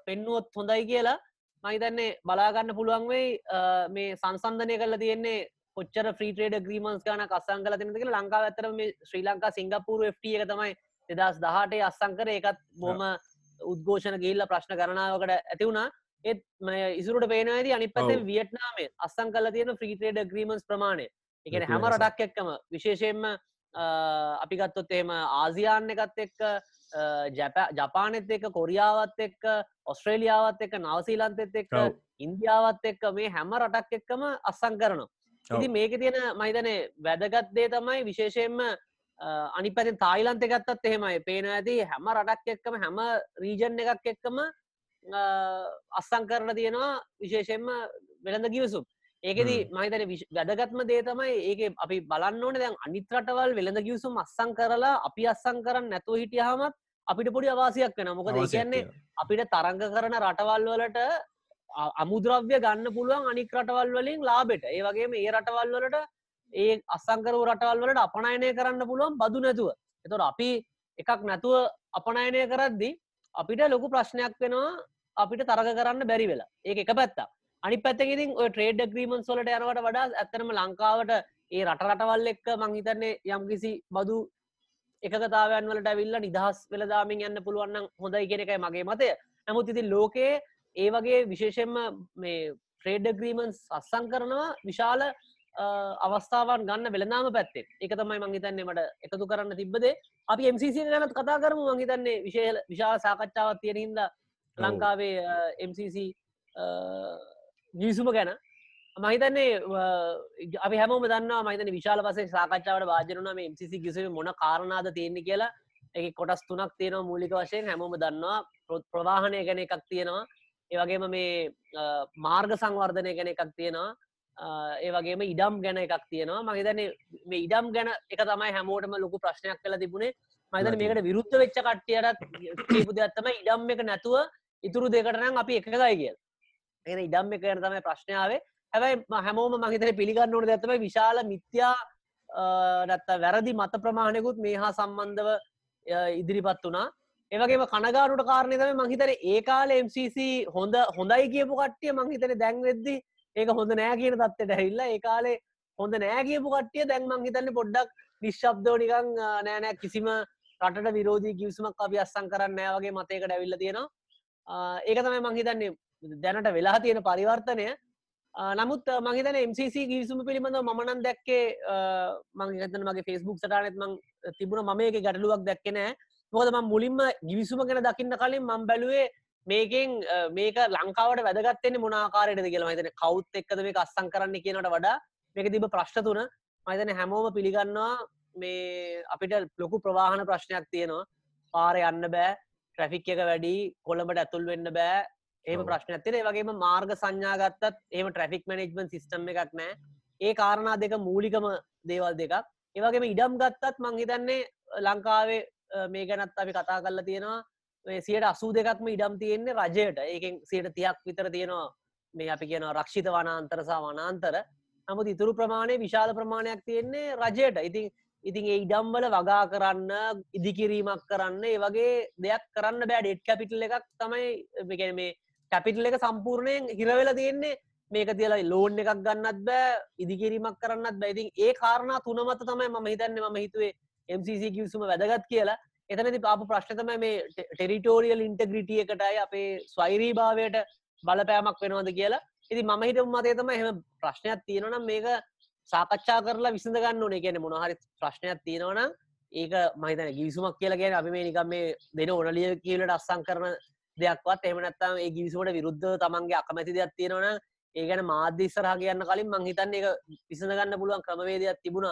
S1: පෙන්නුවොත් හොඳයි කියලා. මහිතන්නේ බලාගන්න පුළුවන් වෙයි මේ සංසන්ධනය කල්ලා තියෙන්නේ කොච්චර ්‍රීටේඩ ග්‍රීමන්ස් ගන අස්සං කල තිනක ලංකා ඇතර මේ ශ්‍රී ලංකා සිංගපූර ෆ්ට එක තමයි දෙදස් දහටේ අස්සංකර එකත් බොම උද්ඝෝෂණ ගිල්ල ප්‍රශ්න කරනාවකට ඇති වුණා. ඒත් ඉසුරට පේනද අනි පත වියට්නාමේ අස්සං කල තියෙන ්‍රීටේඩ ග්‍රීමන්ස් ප්‍රමාණය. එකන හැම රටක් එක්කම විශේෂයෙන්ම අපි ගත්තොත් එහෙම ආසියාන්න එකත් එක්ක ජපානෙත් එක්ක කොරියාවත් එක්ක ඔස්ට්‍රේලියාවත් එක්ක නවසීලන්තෙත් එක්ක ඉන්දියාවත් එක්ක මේ හැම රටක් එක්කම අස්සං කරනවා. ඉති මේක තියෙන මහිතනේ වැදගත්දේ තමයි විශේෂයෙන්ම අනි පැති තායිලන්ත ගත්තත් එහෙමයි. පේන ඇති හැම රටක් එක්කම හැම රීජන් එකක් එක්කම අස්සං කරන තියෙනවා විශේෂයෙන්ම වෙළඳ ගිවසුම්. ඒකෙදී මහිතන වැදගත්ම දේ තමයි ඒක අපි බලන්න ඕන දැන් අනිත් රටවල් වෙළඳ ගියසුම් අස්සං කරලා අපි අස්සං කරන්න නැතුව හිටියහමත් අපිට පොඩි අවාසියක් වෙන මොකද කියන්නේ අපිට තරංග කරන රටවල් වලට අමුද්‍රව්‍ය ගන්න පුළුවන් අනික් රටවල් වලින් ලාබෙට ඒ වගේ ඒ රටවල් වලට ඒ අස්සංකරව රටවල් වලට අපනයනය කරන්න පුළුවන් බදු නැතුව. එතොට අපි එකක් නැතුව අපනයනය කරද්දි අපිට ලොකු ප්‍රශ්නයක් වෙනවා අපිට තරග කරන්න බැරි වෙලා. ඒ එක පැත්තා අනි පැත්තකිතින් ඔය ට්‍රේඩ් ග්‍රීමන් සොලට යනවට වඩා ඇත්තනම ලංකාවට ඒ රට රටවල් එක්ක මංහිතන්නේ යම්කිසි බදු එකතාවයන් වලට ඇවිල්ල නිදහස් වෙලදාමින් යන්න පුළුවන්න හොඳයි කියෙන එකයි මගේ මතය. නමුත් ඉතින් ලෝකයේ ඒ වගේ විශේෂෙන්ම මේ ට්‍රේඩ් ග්‍රීමන්ස් අස්සං කරනවා විශාල අවස්ථාවන් ගන්න වෙළනාම පැත්තේ එක තමයි මංහිතන්නේ මට එකතු කරන්න තිබ්බදේ. අපි MCC ගැනත් කතා කරමු. මංහිතන්නේ විශේල විශාල සාකච්ඡාවත් තියෙන හින්ද ලංකාවේ MCC ගිවිසුම ගැන. මහිතන්නේ අපි හැම දන්න මහිතන විශාල පසේ සාකච්ඡාවට වාජරන මේ MCC ගිසම මොන කාරණාද තියෙන්නේ කියලා. එක කොටස් තුනක් තියෙනවා මූලික වශයෙන්. හැමෝම දන්නවා. ප්‍රවාහනය ගැන එකක් තියෙනවා. ඒවගේම මේ මාර්ග සංවර්ධනය ගැන එකක් තියෙනවා ඒවගේම ඉඩම් ගැන එකක් තියෙනවා. මහිතන මේ ඉඩම් ගැන එක තමයි හැමෝටම ලොකු ප්‍රශ්නයක් කළ තිබුණේ. මහිතන මේකට විරුද්ධ වෙච්ච කට්ටියටත් කීපු දෙයක්ත්තම ඉඩම් එක නැතුව ඉතුරු දෙකටනම් අපි එකකයි කියල්. එන ඉඩම් එක ගැන තමයි ප්‍රශ්නාවේ හැබයි හැමෝම මහිතන පිළිගන්න ඕන ඇතම විශාල මිත්‍යා නැත්ත වැරදි මත ප්‍රමාණයකුත් මේ හා සම්බන්ධව ඉදිරිපත් වනා ඒවගේම කනගාරුට කාරණය තම මහිතන ඒ කාල MCC හොඳ හොඳයි කියපු කට්ටිය මංහිතන දැන්වෙද්දි ඒක හොඳ නෑ කියන තත්වට ඇහිල්ලා ඒ කාලේ හොඳ නෑ කියපු කට්ටිය දැන් මංහිතන්න පොඩ්ඩක් නිශ්ශබ්දෝ නිකං නෑනෑ කිසිම රටට විරෝධී කිවසුමක් අපි අස්සං කරන්න නෑවගේ මතයකට ඇවිල්ල තියෙනවා. ඒක තමයි මංහිතන්නේ දැනට වෙලා තියෙන පරිවර්තනය. නමුත් මහිතන MCC ගිවිසුම පිළිබඳ මනන් දැක්කේ මංගතන මගේ ෆෙස්බුක් සටනෙත් මං තිබුණ මම එක ගැටලුවක් දැක්කනෑ මොකද ම මුලින්ම ගිවිසුම ගැන දකින්න කලින් මං බැලුවේ මේකෙන් මේක ලංකාවට වැදගත්තෙන්නේ මොනාකාරයටද කියලා මහිතන කවුත් එක්කද මේ අස්සං කරන්න කියනට වඩා මේක තිබ ප්‍රශ්න තුන මහිතන හැමෝම පිළිගන්නවා. මේ අපිට ලොකු ප්‍රවාහන ප්‍රශ්නයක් තියෙනවා. පාර යන්න බෑ ට්‍රැෆික් එක වැඩි කොළඹට ඇතුල් වෙන්න බෑ. ඒම ප්‍රශ්න ඇතින වගේම මාර්ග සංඥාගත්තත් ඒම ට්‍රෆික් මනෙජ්මන් සිිස්ටම් එකක් නෑ. ඒ කාරණා දෙක මූලිකම දේවල් දෙකක්. ඒවගේම ඉඩම් ගත්තත් මංහිතන්නේ ලංකාවේ මේ ගැනත් අපි කතා කරලා තියෙනවා සියට අසූ දෙකක්ම ඉඩම් තියෙන්නේ රජයට. ඒකෙන් සයට තියක් විතර තියෙනවා. මේ අපි කියන රක්ෂිත වනාන්තරසා වනාන්තර. නමුත් ඉතුරු ප්‍රමාණය විශාල ප්‍රමාණයක් තියෙන්නේ රජයට. ඉතින් ඉතින් ඒ ඉඩම්වල වගා කරන්න ඉදිකිරීමක් කරන්න ඒ වගේ දෙයක් කරන්න බෑ. ඩෙට් කැපිටල් එකක් තමයි ගැන මේ කැපිටල් එක සම්පූර්ණයෙන් හිරවෙල තියෙන්නේ. මේක තියලා ලෝන් එකක් ගන්නත් බෑ ඉදිකිරීමක් කරන්නත් බැයිතින් ඒ කාරණා තුනමත තමයි ම හිතන්න. ම හිතුවේ MCC කිවසුම වැදගත් කියලා. එතනති පාපු ප්‍රශ්නතම මේ ටෙරිටෝරියල් ඉන්ටග්‍රිටිය එකටයි අපේ ස්වෛරී භාවයට බලපෑමක් වෙනවද කියලා. ඉති මම හිට මතේ තම එහම ප්‍රශ්නයක් තියෙනවනම් මේක සාකච්ඡා කරලා විසඳ ගන්න ඕනේ. කියන මොනහරි ප්‍රශ්නයක් තියෙනවනම් ඒක මහිතන ගිවිසුමක් කියලා කියන අපි මේ නිකම් මේ දෙන ඕනලිය කියලට අස්සං කරන දෙයක්වත්. එමනත්තම් ඒ ගිවිසුමට විරුද්ධ තමන්ගේ අකමැති දෙයක් තියෙනවන ඒ ගැන මාධ්‍යස්සරහ කියන්න කලින් මංහිතන්න එක විසඳගන්න පුළුවන් ක්‍රමවේදයක් තිබුණ.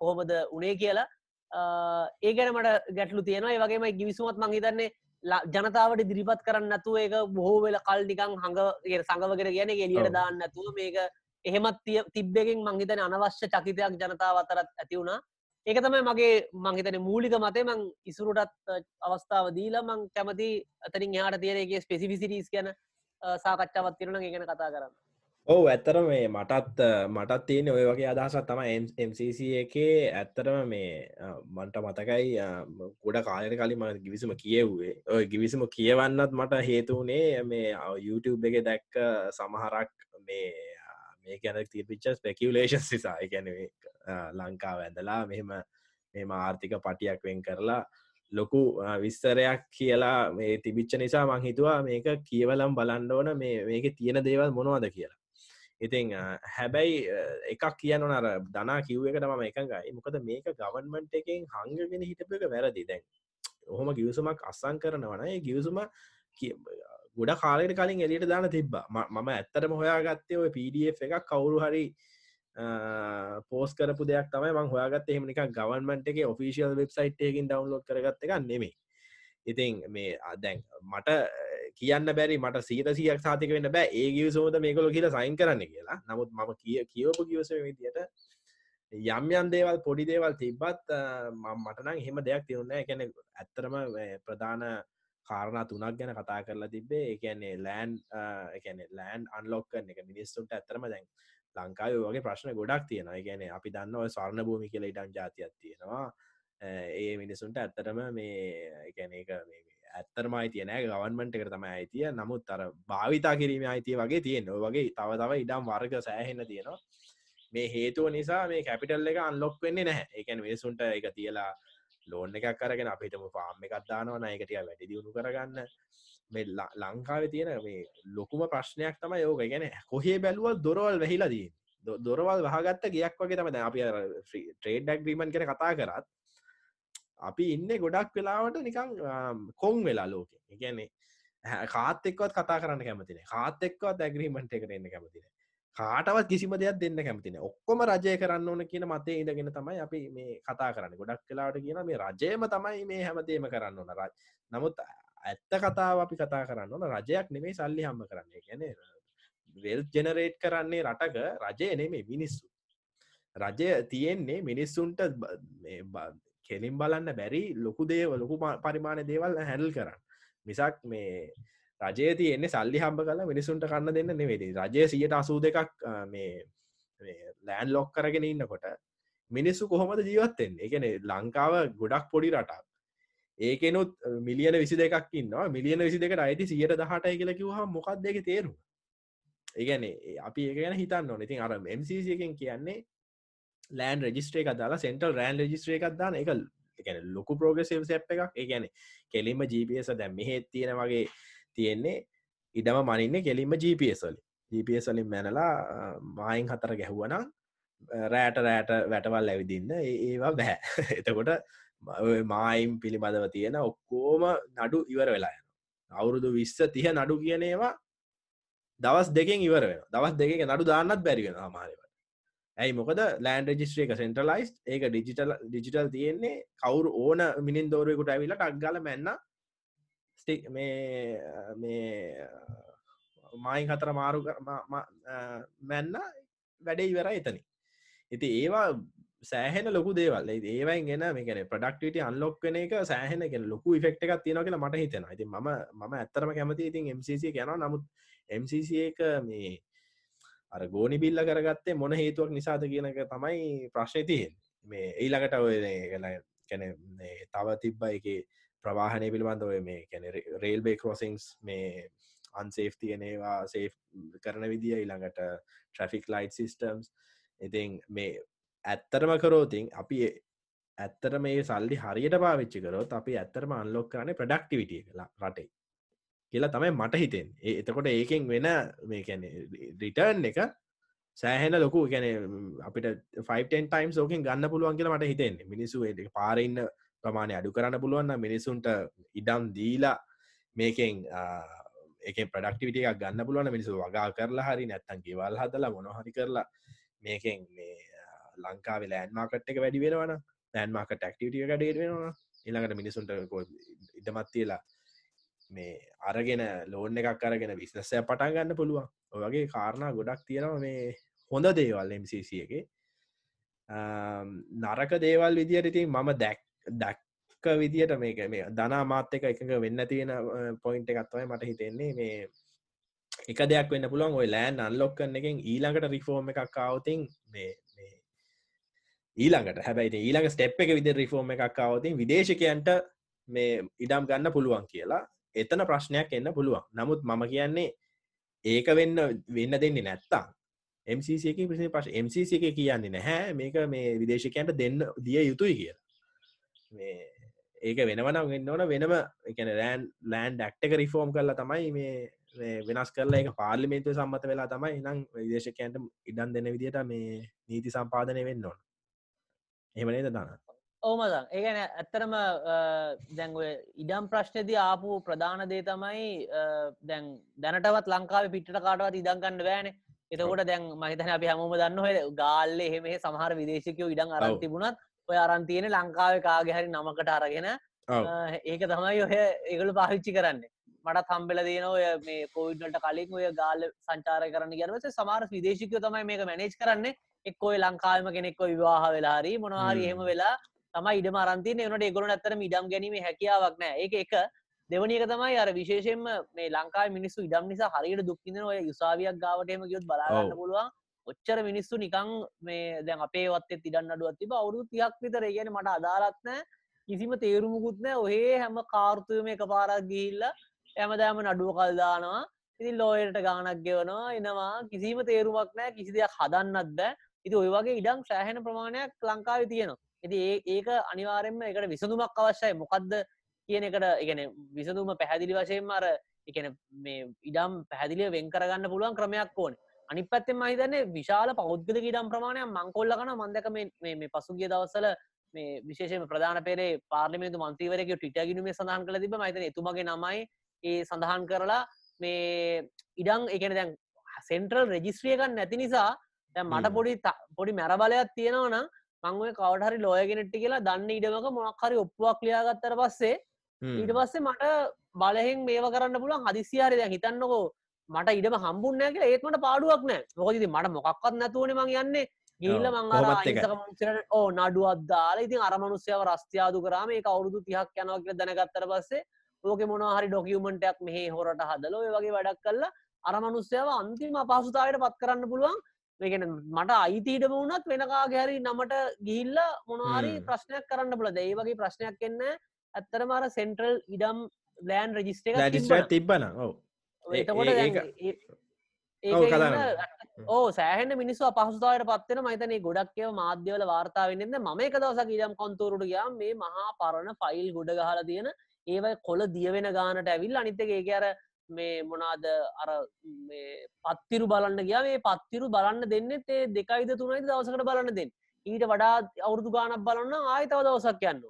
S1: කොහොමද උනේ කියලා. ඒ ගැන මට ගැටලු තියෙනවා. ඒ වගේම ගිවිසුමත් මංහිතන්නේ ජනතාවට දිරිපත් කරන්න නැතුව ඒක බොහෝ වෙල කල් නිකං හඟ සඟවගෙන කියන එලියට දාන්න නැතුව මේක එහෙමත් තිබ්බෙකින් මංහිතන අනවශ්‍ය චකිතයක් ජනතාව අතරත් ඇති වුණා. ඒක තමයි මගේ මංහිතන මූලික මතේ මං ඉසුරුටත් අවස්ථාව දීලා මං කැමති අතරින් යාට තියෙනගේ ස්පෙසිෆිසිටස් ගැන සාකච්ඡාවත් තිරන ගැන කතා කරන්න
S2: ඔව ඇත්තර මේ මටත් මටත් තියෙන ඔය වගේ අදහසත් තම MCC එකේ. ඇත්තරම මේ මන්ට මතකයි ගොඩ කාලයට කලින් මට ගිවිසම කියව්වේ. ඔය ගිවිසම කියවන්නත් මට හේතුවනේ මේ YouTube එක දැක්ක සමහරක් මේ මේ ගැන තිපිච්ච ස්පෙකිවලේෂන් සිසා ගැන ලංකාව ඇඳලා මෙහෙම මෙම ආර්ථික පටියක් වෙන් කරලා ලොකු විස්තරයක් කියලා මේ තිබිච්ච නිසා මං හිතුවා මේක කියවලම් බලන්න ඕන. මේ මේක තියෙන දේවල් මොනවද කියලා. ඉතිං හැබැයි එකක් කියන නර දනා කිව්වකට මම එකඟයි. මොකද මේක ගවන්මන්ට එකෙන් හංගගෙන හිටපක වැරදි. දැන් ඔහොම ගියවසුමක් අස්සං කරනවන ඒ ගියවසුම ගොඩ කාලට කලින් එලියට දාන තිබ්බ. මම ඇත්තරම හොයා ගත්තය ඔය පඩF එකක් කවුරු හරි පෝස් කරපු දෙයක් තමයි මං හොයාගත් එහෙමනික ගවන්මට එක ඔෆිසිල් වෙබ්සයිට් එකින් ඩවන්ලෝඩ් කරගත්ත එක නෙමේ ඉතින් මේ අදැන් මට කියන්න බැරි මට සීත සියක් සාතික වෙන්න බෑ. ඒ ගියසෝද මේකොල කියලා සයින් කරන්න කියලා. නමුත් මම කිය කියවපු ගියස විදියට යම් යම් දේවල් පොඩි දේවල් තිබ්බත් මටනම් හෙම දෙයක් තියුන්න එකැන ඇත්තරම ප්‍රධාන කාරණ තුනක් ගැන කතා කරලා තිබේ එකන්නේ ලෑන් එකන ලෑන් අන්ලොක්කන එක. මිනිස්සුන්ට ඇත්තරම දැන් ලංකාව වගේ ප්‍රශ්න ගොඩක් තියෙන ගැන අපි දන්න ස්වර්ණ භූමි කියල ඉටන් ජාතියක් තියෙනවා. ඒ මිනිසුන්ට ඇත්තරම මේ එකැන එක මේ ඇත්තරම අයිතිය නෑ. ගවන්මට එක තම අයිතිය. නමුත් අර භාවිතා කිරීම අයිතිය වගේ තියෙන වගේ තව තව ඉඩම් වර්ග සෑහෙන්න තියෙනවා. මේ හේතුව නිසා මේ කැපිටල් එක අන්ලොක් වෙන්නේ නැහැ. එකන් වෙසුන්ට එක තියලා ලෝන් එකක් කරගෙන අපිටම පාම් එකක් දානවා එකටිය වැඩි දියුණු කරගන්න. මේ ලංකාව තියෙන මේ ලොකුම ප්‍රශ්නයක් තම යෝක ගැන කොහේ බැලුවල් දොරවල් වෙහිලා දී දො- දොරවල් වහගත්ත ගයක් වගේ තම අපි ට්‍රේඩ් ඩක්්‍රීමන් කර කතා කරත් අපි ඉන්න ගොඩක් වෙලාවට නිකං කොං වෙලා ලෝක. එකන්නේ කාත් එක්වත් කතා කරන්න කැමතින කාත් එක්වත් ඇග්‍රීමට එකට එන්න කැමතින කාටවත් කිසිම දෙයක් දෙන්න කැමතින ඔක්කොම රජය කරන්න ඕන කියන මතේ ඉඳගෙන තමයි අපි මේ කතා කරන්න. ගොඩක් කලාට කියන මේ රජයම තමයි මේ හැමතේම කරන්න ඕන. රජ නමුත් ඇත්ත කතාව අපි කතා කරන්න ඕන. රජයක් නෙමේ සල්ලි හම්ම කරන්නේ. ගැන වෙල් ජෙනරේට් කරන්නේ රටක රජය නෙමේ මිනිස්සු. රජය තියෙන්නේ මිනිස්සුන්ට බ- මේ බ- කෙලින් බලන්න බැරි ලොකු දේව ලොකු ප- පරිමාණ දේවල් හැල් කරන්න. මිසක් මේ රජය තියෙන්නේ සල්ලි හම්බ කලා මිනිසුන්ට කන්න දෙන්න නෙවෙේදී රජය සියට අසූ දෙකක් අ, මේ ලෑන් ලොක් කරගෙන ඉන්නකොට මිනිස්සු කොහොමද ජීවත්තෙන් එකන ලංකාව ගොඩක් පොඩි රටක්. ඒකනුත් මිලියන විසි දෙකක් ඉන්නවා. මිලියන විසි දෙකට අයිති සියට දහටයි කියල කිවහ මොකක් දෙක තේරු ඒගැන අපි ඒ ගැන හිතන්න ඕන. ඉතින් අර MCසියකෙන් කියන්නේ ලෑන් රජිස්ට්‍රේ එකක් දාලා සෙන්ටල් රෑන් රජිස්ට්‍රේ එකක් දාන එක එකන ලොකු ප්‍රෝග්‍රසිව සැප් එකක්. ඒගැන කෙලින්ම GPS දැම් මෙහෙත් තියෙන වගේ තියෙන්නේ. ඉඩම මනින්න කෙලින්ම GPS වල GPS වලින්. මැනලා මායින් හතර ගැහුවනම් රෑට රෑට වැටවල් ඇවිදින්න ඒ- ඒවා බැහැ එතකොට ඔය මායිම් පිළිබඳව තියෙන ඔක්කෝම නඩු ඉවර වෙලා යන අවුරුදු විස්ස තිහ නඩු කියනේවා දවස් දෙකෙන් ඉවර වෙන දවස් දෙක නඩු දාන්නත් බැරිවෙන හමාරවට ඇයි මොකද? ලෑන් රජිස්ට්‍රේ එක සෙන්ටලයිස් ඒක ඩිජිටල් ඩිජිටල් තියෙන්නේ කවුරු ඕන මිනින් දෝරයකුට ඇවිලට අක්ගල මැන්න ස්ටික් මේ මේ මයින් හතර මාරු කර- ම- ම- අ, මැන්න වැඩේ ඉවර එතනි ඉති ඒවා සෑහෙන ලොකු දේවල්. ඒ- ඒවයින් ගෙන මේකන ප්‍රඩක්ට අන්ලොක් වෙන එක සෑහෙන එක ලොකු ෆෙක්ට එකක් තියෙන කියලා මට හිතෙන ඉති ම ම ඇත්තරම කැමති ඉතින් MCC යන නමුත් MCC එක මේ අර ගෝනි බිල්ල කරගත්තේ මොන හේතුවක් නිසාද කියන එක තමයි ප්‍රශ්නය තියෙන් මේ ඊළඟට ඔය කැන තව තිබ්බ එක ප්‍රවාහනය පිළිබඳ ඔය මේ කැන රේල්බේ කරෝසිංස් මේ අන්සේෆ් තියනේවා සේෆ් කරන විදිිය ඊළඟට ට්‍රෆික් ලයිට් සිිස්ටම්ස් ඉතින් මේ ඇත්තරම කරෝතින් අපි ඇත්තර මේ සල්ලි හරියට පාවිච්චි කරොත් අපි ඇත්තරම අන්ලොක් කරන ප්‍රඩක්ටිවිටිය කලා රටේ. කියලා තමයි මට හිතෙන් ඒ එතකොට ඒකෙන් වෙන මේ කැන රිටර්න් එක සෑහෙන ලොකු ගැන අපිට 5ටන් ටයිම් ෝකින් ගන්න පුළුවන් කියලා මට හිතෙන් මිනිසු පාරඉන්න ප්‍රමාණය අඩු කරන්න පුළුවන්න මිනිසුන්ට ඉඩම් දීලා මේකෙන් එක ප්‍රඩක්ටිවිට එකක් ගන්න පුළුවන් මිනිසු වගා කරලා හරි නැත්තන් ගෙවල් හදලා මොනහරි කරලා මේකෙන් මේ ලංකාවේ ලෑන් මාකට් එක වැඩි වෙනවන ලෑන් මාකට ක්ටිවිටිය ගඩේට වෙනවා ඉළඟට මිනිසුන්ට ඉඩමත්තිලා මේ අරගෙන ලෝන් එකක් අරගෙන විශ්නසය පටන් ගන්න පුළුවන්. ඔයගේ කාරණා ගොඩක් තියෙනවා මේ හොඳ දේවල් MCC එක. නරක දේවල් විදියට ඉතින් මම දැක් දැක්ක විදියට මේක මේ දනා මාත්‍යක එකක වෙන්න තියෙන පොයින්ට එකත්වයි මට හිතෙන්නේ. මේ එක දෙයක් වෙන්න පුළුවන් ඔය ලෑන් අන්ලොක්කන්න එකෙන් ඊළඟට රිෆෝර්ම් එකක් කවතින් මේ මේ ඊළඟට. හැබැයි ඊළඟ ස්ටෙප් එක විදි රිෆෝර්ම් එකක් කවතින් විදේශකයන්ට මේ ඉඩම් ගන්න පුළුවන් කියලා එතන ප්‍රශ්නයක් එන්න පුළුවන්. නමුත් මම කියන්නේ ඒක වෙන්න වෙන්න දෙන්නේ නැත්තා MCC එක පිසි පශ MCC එක කියන්නේ නැහැ. මේක මේ විදේශකයන්ට දෙන්න දිය යුතුයි කියලා. මේ ඒක වෙනවන වෙන්න ඕන. වෙනම එකන රෑන් ලෑන්් ඩක්ටක රිෆෝර්ම් කරලා තමයි මේ මේ වෙනස් කරලා එක පාර්ලිමේන්තුව සම්මත වෙලා තමයි ඉනම් විදේශකයන්ට ඉඩන් දෙන්න විදිට මේ නීති සම්පාදනය වෙන්න ඕන. එහෙමනේද දන්න
S1: ඕමදන් ඒගැන ඇත්තරම දැන්ව ඉඩම් ප්‍රශ්නති ආපු ප්‍රධාන දේ තමයි දැන් දැනටවත් ලංකාව පිටට කාටවත් ඉදන්ගන්න බෑන. එතකොට දැන් මහිතන අපි හැමෝම දන්න ගාල්ල එහෙම සමහර විදේශකයෝ ඉඩම් අරන් තිබුණත් ඔය අරන්තියන ලංකාව කාගෙහරි නමකට අරගෙන ඒක තමයි ඔය ඒගලු පාවිච්චි කරන්න. මට තම්බෙල දන ඔය මේ කෝවිඩ්නට කලින් ඔය ගාල සංචාර කරන ගැනවස සමාර විදේශිකය තමයි මේක මැනේජ් කරන්න. එක්කොයි ලංකාවම කෙනෙක්ව විවාහ වෙලාරි මොනවාරි එහෙම වෙලා තම ඉඩ මරන්ති නට එගොල ඇතර ඉඩම් ගැනීම හැකියාවක් නෑ. ඒක එක. දෙවනික තමයි අර විශේෂෙන්ම මේ ලංකායි මිනිස්සු ඉඩම් නිසා හරියට දුක්කින ඔය යුසාවියක් ගාවටම ගියොත් බලාගන්න පුළුවන්. ඔච්චර මිනිස්සු නිකං මේ දැන් අපේ වත්තේ තිඩන්න අඩුවත් තිබ අවුරු තියක් විතර. ගැන මට අදාලත්නෑ කිසිම තේරුමුකුත්නෑ ඔහේ හැම කාර්තුයම එක පාරක් ගිහිල්ල ඇමදෑම නඩුව කල්දානවා ඉතින් ලෝයට ගානක් ගෙවනවා එනවා. කිසිම තේරුමක් නෑ. කිසි දෙයක් හදන්නත් බෑ. ඉති ඔය වගේ ඉඩම් සෑහෙන ප්‍රමාණයක් ලංකාව තියෙනවා ඇති ඒක අනිවාරෙන්ම එකට විසඳුමක් අවශ්‍යයි. මොකක්ද කියන එකට එකන විසඳුම පැහැදිලි වශයෙන් අර එකන මේ ඉඩම් පැහැදිලිය වෙන් කරගන්න පුළුවන් ක්‍රමයක් ඕන. අනි පැත්තෙන් මහිතන්නේ විශාල පෞද්ගල ඉඩම් ප්‍රමාණයක් මංකොල්ල කන මන්දක මේ පසුගිය දවසල මේ විශේෂම ප්‍රධාන පෙරේ පාර්ලිමේතු මන්තීවරක ටිටගිනුමේ සඳහන් කළ තිබ මහිතන එතුමගේ නමයි ඒ සඳහන් කරලා මේ ඉඩං එකන දැන් සෙන්ට්‍රල් රෙජිස්ත්‍රියකන් නැති නිසා මට පොඩි පොඩි මැරබලයක් තියෙනවන මංුවේ කවටහරි ලෝයගෙනෙට්ටි කියලා දන්න ඉඩමක මොනක්හරි ඔප්පුවක් ලියාගත්තර පස්සේ ඊට පස්සේ මට බලහෙන් මේව කරන්න පුළුවන් හදිසියාරය දැන් හිතන්නකෝ මට ඉඩම හම්බුන්නෑ කියලා ඒත්මට පාඩුවක් නෑ මොකදි මට මොකක්වත් නැතුවන මං යන්නේ. ගිල්ල මං ඕ නඩුවත් දාලා ඉතින් අරමනුස්්‍යාව රස්තියාදු කරම ඒ අවුරුදු තිහක් යනවා කියල දැනගත්තර පස්සේ ඕක මොනහරි ඩොකියමෙන්ටයක් මෙහ හොරට හදලෝ වගේ වැඩක් කල්ලා අරමනුස්්‍යාව අන්තිම අපහසුතාවට පත් කරන්න පුළුවන් මේකන මට අයිතීටම වුණත් වෙනකා ගැරි නමට ගිහිල්ල මොනහරි ප්‍රශ්නයක් කරන්න පුල ඒ වගේ ප්‍රශ්නයක් එන්න ඇත්තර මර සෙන්ට්‍රල් ඉඩම් ලෑන් රජිස්ටේ
S2: තිබ්බන ඕ
S1: සෑහන මිනිස්සු අපහසුතාවට පත්වෙන මතනේ ගොඩක්ව මාධ්‍යවල වාර්තාාවන්නද ම එක දවසක් ඉඩම් කොන්තුරුට ගයා මේ මහා පරණ ෆයිල් ගොඩ ගහල තියෙන ඒවයි කොල දියවෙන ගානට ඇවිල් අනිතක ඒක අර මේ මොනාද අර පත්තිරු බලන්න ගියා. මේ පත්තිරු බලන්න දෙන්නෙත් ඒ දෙකයිද තුනයි දවසකට බලන්න දෙන්න. ඊට වඩා අවුරදු ගානක් බලන්න ආය තව දවසක් යන්න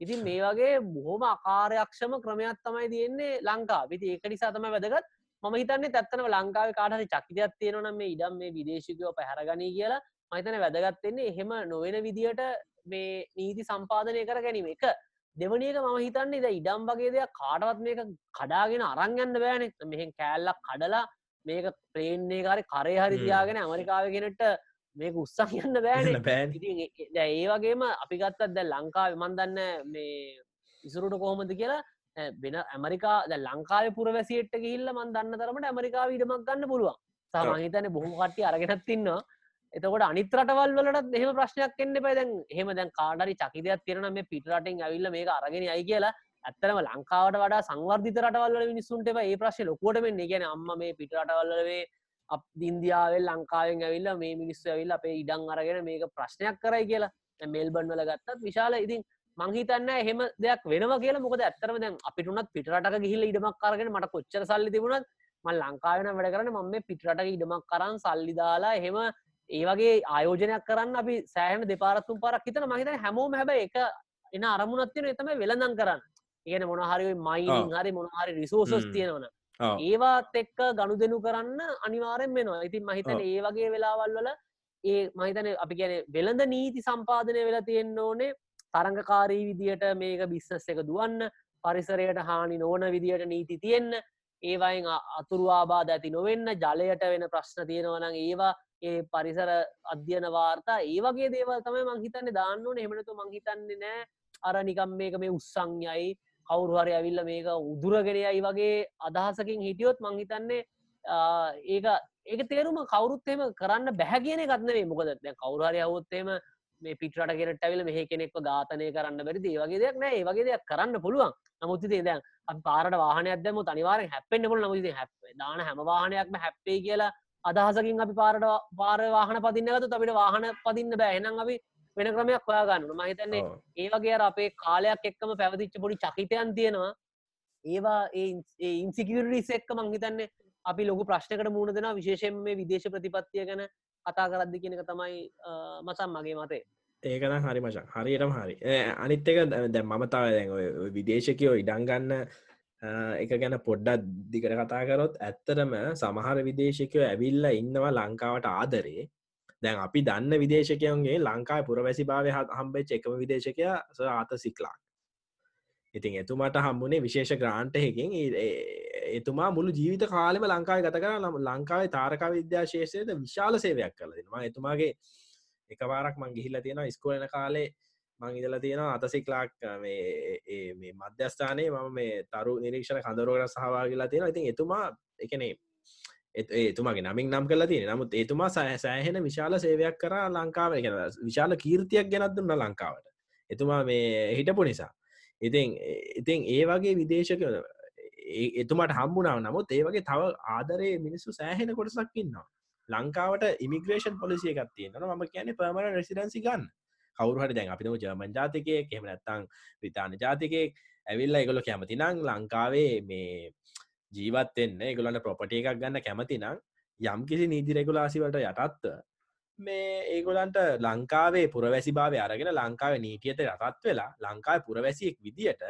S1: ඉතින් මේ වගේ බොහොම අකාරයක්ෂම ක්‍රමයක් තමයි තියෙන්නේ ලංකා විති ඒක නිසා තම වැදගත්. ම හිතන්නේ ඇත්තනව ලංකාව කාටහරි චකිතයක් තියෙනවන මේ ඉඩම් මේ විදේශිකයෝ පැහරගනී කියලා මහිතන වැදගත්වෙන්නේ එහෙම නොවෙන විදියට මේ නීති සම්පාධනය කර ගැනීම එක. දෙවනික මම හිතන්නේ ද ඉඩම් වගේ දෙයක් කාටවත් මේක කඩාගෙන අරංගන්න බෑනෙ. මෙහෙන් කෑල්ලක් කඩලා මේක ප්‍රේන්නේ කාරි කරය හරි තියාගෙන ඇමරිකාවගෙනට මේක උත්සාහ යන්න බෑන. බෑන්. ඒ වගේම අපිගත්තත් දැ ලංකාව මන්දන්න මේ ඉසුරුට කොහොමද කියලා. වෙන ඇමරිකා ද ලංකාව පුරවැසිට ගහිල්ල මන් දන්න තරමට ඇමරිකාව ඉඩමක් ගන්න පුළුවන්. සමහිතන බොහම කට්ටි අරගෙනත් තින්නවා එතකොට අනිත් රටවල් වලට එහෙම ප්‍රශ්නයක් එන්න බයි දැන් එහෙම දැන් කාඩරි චකිතයක් තියෙන මේ පිටරටින් ඇවිල්ල මේක අරගෙන අයි කියලා ඇත්තරම ලංකාවට වඩා සංවර්ධිත රටවල් මිනිසුන්ට ඒ ප්‍රශ්න ලොකෝට මෙන්න ගැන අම්ම මේ පිටරටවල්ලවේ අප දින්දියාවෙල් ලංකාවෙන් ඇවිල්ල මේ මිනිස්සු ඇවිල්ල අපේ ඉඩං අරගෙන මේක ප්‍රශ්නයක් කරයි කියලා මෙල්බන් වල ගත්තත් විශාල ඉතින් මංහිතන්න එහෙම දෙයක් වෙනවා කියලා. මොකද ඇත්තරම දැන් අපිටුනත් පිටරට ගිහිල ඉඩමක් කරගෙන මට කොච්චර සල්ලි තිබුණත් මල් ලංකාවෙන වැඩ කරන මම පිටරට ඉඩමක් කරන් සල්ලිදාලා එහෙම ඒ වගේ ආයෝජනයක් කරන්න අපි සෑහන දෙපාරත්තුම් පරක් හිතන. මහිතන හැමෝම හැබ එක එන අරමුණත්තින එතම වෙළඳන් කරන්න. ඒන මොනහරි මයින් හරි මොනහරි රිසෝසස් තියෙනවන ඒවාත් එක්ක ගණු දෙනු කරන්න අනිවාරෙන් වෙනවා. ඉතින් මහිතන ඒ වගේ වෙලාවල් වල ඒ මහිතන අපි ගැන වෙළඳ නීති සම්පාදනය වෙලා තියෙන්න්න ඕනේ. තරංගකාරී විදියට මේක බිස්සස් එක දුවන්න පරිසරයට හානි නොවන විදියට නීති තියෙන්න ඒවයින් අතුරු ආබාධ ඇති නොවෙන්න ජලයට වෙන ප්‍රශ්න තියෙනවන ඒවා ඒ පරිසර අධ්‍යයන වාර්තා ඒ වගේ දේවල් තමයි මංහිතන්නේ දාන්නන එමනතු මංහිතන්නේ නෑ අර නිකම් මේක මේ උත්සංයයි කවුරුහරි ඇවිල්ල මේක උදුරගෙනයයි වගේ අදහසකින් හිටියොත් මංහිතන්නේ ඒක ඒක තේරුම කවරුත්හෙම කරන්න බැහැ කියන ගත්නේ මොකද දැ කවුරහරි අවුත්තේම මේ පිටට ගෙනට ඇවිල මෙහ කෙනෙක්ව ඝාතනය කරන්න බැරි ඒවගේ දෙයක් නෑ. ඒවගේ දෙයක් කරන්න පුළුවන්. නමුත්ති දැන් පාරට වාහනයක්දම තනිවාර හැපෙන්න්න පුල නමුති හැප දාන හැම වාහනයක්ම හැප්පේ කියලා අදහසකින් අපි පාරට පාර වාහන පදින්නගතු අපිට වාහන පදින්න බෑහෙනම් අපි වෙන ක්‍රමයක් හොයාගන්න මහිතන්නේ ඒවගේ අපේ කාලයක් එක්කම පැවතිච්ච පොඩි චකිතයන් තියෙනවා. ඒවා ඒ ඉන්සිකිරිස් එක්ක මංහිතන්නේ අපි ලොකු ප්‍රශ්නකට මුණ දෙෙන විශේෂෙන් මේ විදේශ ප්‍රතිපත්තිය ගැන කතා කරද්දි කියනක තමයි මසම් මගේ මතේ
S2: ඒකන හරි මචක් හරියටම හරි. අනිත් එක දැ මමතාව දැන් විදේශකයෝ ඉඩංගන්න එක ගැන පොඩ්ඩත් දිකට කතා කරොත් ඇත්තරම සමහර විදේශකයෝ ඇවිල්ල ඉන්නවා ලංකාවට ආදරේ. දැන් අපි දන්න විදේශකයන්ගේ ලංකායි පුරවැසි භාවය හත් හම්බෙච් එකම විදේශකය ආත සික්ලාක්. ඉතින් එතුමාට හම්බුණේ විශේෂ ග්‍රාන්ටයකින් එතුමා මුළු ජීවිත කාලෙම ලංකායි ගත කර. නම් ලංකාවේ තාරකා විද්‍යාශේෂයට විශාල සේවයක් කරලෙනවා එතුමාගේ එකවාරක් මං ගිහිල්ල තියෙන ස්කෝලන කාලේ මං ඉදල තියෙනවා අතසික්ලාක් මේ මධ්‍යස්ථානයේ මම මේ තරු නිරීක්ෂණ කඳරුවකට සහවාගලා තියෙන ඉතින් එතුමා එකනේ ඒතුමාගේ නමින් නම් කල තියෙන නමුත් ඒතුමා සෑහෙන විශාල සේවයක් කර ලංකාව. එක විශාල කීර්තියක් ගැනත් දුන්න ලංකාවට. එතුමා මේ හිටපු නිසා. ඉතින් ඉතින් ඒ වගේ විදේශක එතුමට හම්බුණාව නමුත් ඒ වගේ තව ආදරේ මිනිස්සු සෑහෙන කොටසක් ඉන්නවා. ලංකාවට ඉමිග්‍රේෂන් පොලිසිය එකක් තියෙනවා. ම කියන්නේ පමණ රෙසිඩන්සි ගන්න. කවරුහට දැන් අපිනම ජර්මන් ජාතිකය කෙම නැත්තං විතාන ජාතිකයෙක් ඇවිල්ල එකගොල කැමති නං ලංකාවේ මේ ජීවත්වෙන්න ගොලන්න ප්‍රොපටිය එකක් ගන්න කැමති නං යම් කිසි නීති රෙගුලාසිවට යටත්ව මේ ඒගොලන්ට ලංකාවේ පුරවැසි භාවය අරගෙන ලංකාව නීතියට රටත් වෙලා ලංකාව පුරවැසියෙක් විදියට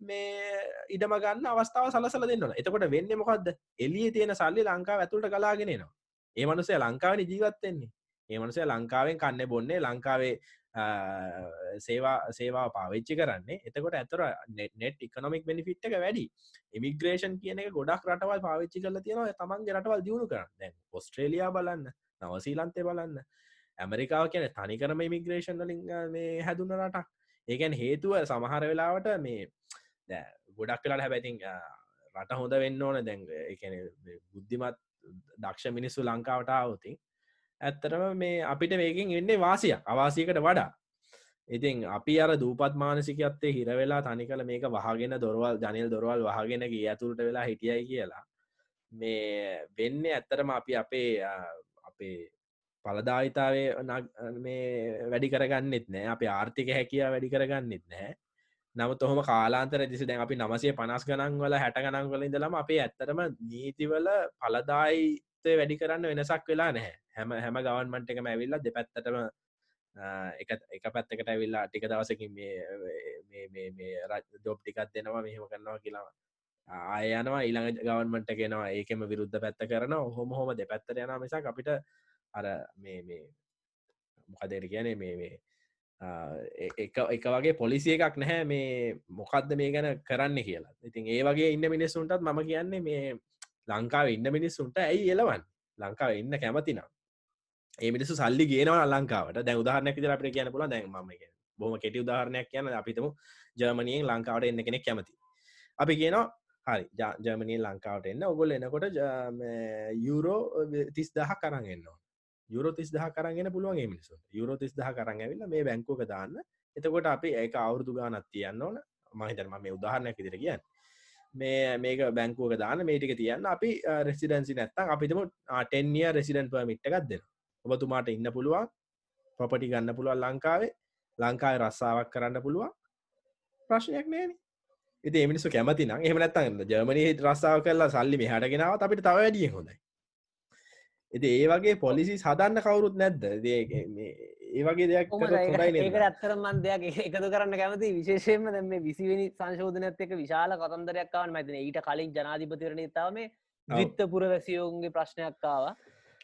S2: මේ ඉඩම ගන්න අවස්ථාව සලසල දෙන්නන එතකොට වෙන්න මොකක්ද එලිය තියෙන සල්ලි ලංකාව ඇතුළට කලාගෙනනවා ඒ මනුසය ලංකාවනි ජීවත්වෙන්නේ ඒ මනුසය ලංකාවෙන් කන්න බොන්නේ ලංකාවේ සේවා සේවා පාවිච්චි කරන්නේ. එතකොට ඇතර නෙට් ඉකනොමික් බෙනිෆිට් එක වැඩි. ඉමිග්‍රේෂන් කියන එක ගොඩක් රටවල් පාවිච්චි කරල තියෙනවා. තමන්ගේ රටවල් දියුණු කරන්න. ඔස්ට්‍රේලයා බලන්න නවසීලන්තය බලන්න. ඇමරිකාව කියන තනිකරම ඉමිග්‍රේෂන් වලින් මේ හැදුන්න රටක්. ඒකැන් හේතුව සමහර වෙලාවට මේ ගොඩක් වෙලාට හැබැතින් රට හොඳ වෙන්න ඕන. දැන් එකන බුද්ධිමත් දක්ෂ මිනිස්සු ලංකාවට අවතින් ඇත්තරම මේ අපිට මේකින් එන්නේ වාසිය අවාසියකට වඩා. ඉතින් අපි අර දූපත් මානසිකත්තේ හිරවෙලා තනි කළ මේක වහගෙන දොරවල් ජනල් දොරවල් වහගෙන ගිය ඇතුළට වෙලා හිටියයි කියලා. මේ වෙන්න ඇත්තරම අපි අපේ අපේ පලදායිතාවේ මේ වැඩි කරගන්නෙත් නෑ. අප ආර්ථික හැකිය වැඩි කරගන්නෙත් නෑ. නමුත් ඔහොම කාලාන්තර දිසි දැන් අපි නමසේ පනස් ගනන් වල හැට ගනන් වල ඉඳලම අපේ ඇත්තරම නීතිවල පලදායිතය වැඩි කරන්න වෙනසක් වෙලා නැහැ. හැම හැම ගවන්මන්ට එකම ඇවිල්ලා දෙපැත්තටම එක එක පැත්තකට ඇවිල්ලා ටික දවසකින් මේ ජොබ් ටිකත් දෙනවා මෙහෙම කරනවා කියලා. ආයනවා ඊළඟ ගවන්මට කෙනවා ඒකෙම විරුද්ධ පැත්ත කරන හොම හොම දෙ පැත්තර යන මිසක් අපිට අර මේ මේ මොකදර කියන මේ මේ එක එක වගේ පොලිසිය එකක් නැහැ මේ මොකක්ද මේ ගැන කරන්න කියලා. ඉතින් ඒ වගේ ඉන්න මිනිස්සුන්ටත් මම කියන්නේ මේ ලංකාව ඉන්න මිනිස්සුන්ට ඇයි එලවන් ලංකාව ඉන්න කැමතිනම් ඒ මිනිසු සල්ලි ගේනවා ලංකාවට. දැ උදාහරනයක් විදිර අපිට කියන පුල දැන් ම බොහම කෙටි උදාහරණයක් කියන අපිතම ජර්මණයෙන් ලංකාවට එන්න කෙනෙක් කැමති. අපි කියනවා හරි ජර්මනී ලංකාවට එන්න. ඔගොල් එනකොට යුරෝ තිස් දහ කරන්න එන්නවා යුරෝ තිස් දහ කරගෙන පුළුවන් මිනිසු යුරෝ තිස් දහ කරන්න ඇවිල්ල මේ බැංකෝක දාන්න. එතකොට අපි ඒක අවුරදු ගානත් තියන්න ඕන. මහිතරම මේ උදාහරණයක් ඉදිර කියන්න. මේ මේක බැංකුවක දාන මේටික තියන්න. අපි රෙසිඩන්සි නැත්තම් අපිතම ටෙන්නිය රෙසිඩන්ට මිට්ට එකක් දෙන්න ඔබතුමාට ඉන්න පුළුවන්. ප්‍රොපටි ගන්න පුළුවන් ලංකාවේ. ලංකාව රස්සාාවක් කරන්න පුළුවන්. ප්‍රශ්නයක් නෑන. ඉති මිනිස්සු කැමති නම් එහම නැත්තන්න ජර්මණය රස්සාාව කරලා සල්ලි මෙහටගෙනාව අපිට තව වැඩිය හොඳයි. එති ඒ වගේ පොලිසි සදන්න කවුරුත් නැද්ද? ඒ වගේ දෙයක්
S1: ඒක ඇත්තරමන් දෙයක් එකතු කරන්න කැමති විශේෂයෙන්ම දැම විසිවනි සංශෝධනත් එක විශාල කතන්දරයක්කාවන් මැතින ඊට කලින් ජනාධිපතිරණ තාව මේ විත්ත පුරවැසියෝන්ගේ ප්‍රශ්නයක්කාව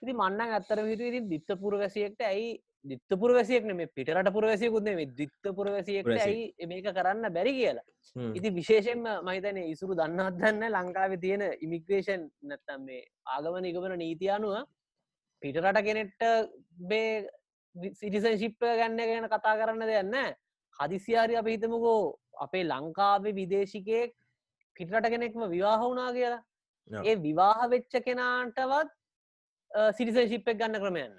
S1: ඉති මන්නන් ඇත්තර හිතු දිත්තපුර වැසියෙක්ට ඇයි දිත්තපුර වැසියෙක්න මේ පිටරට පුරවැසියකුත්න මේ දිත්තපුර වැසියෙක්ට ඇයි මේක කරන්න බැරි කියලා. ඉති විශේෂෙන්ම මහිතන ඉසුරු දන්නත් දන්න ලංකාව තියෙන ඉමිග්‍රේෂන් නැත්තම් මේ ආගමන ඉගමන නීතියානුව පිටරට කෙනෙට්ට බේ සිටිසන් ශිප්ප ගන්න ගැන කතා කරන්න දෙයන්න හදිසියාරි අප හිතමකෝ අපේ ලංකාවේ විදේශිකයෙක් පිටරට කෙනෙක්ම විවාහ වුනා කියලා. ඒ විවාහ වෙච්ච කෙනාටවත් සිටිසන්ශිප්පක් ගන්න ක්‍රමයන්න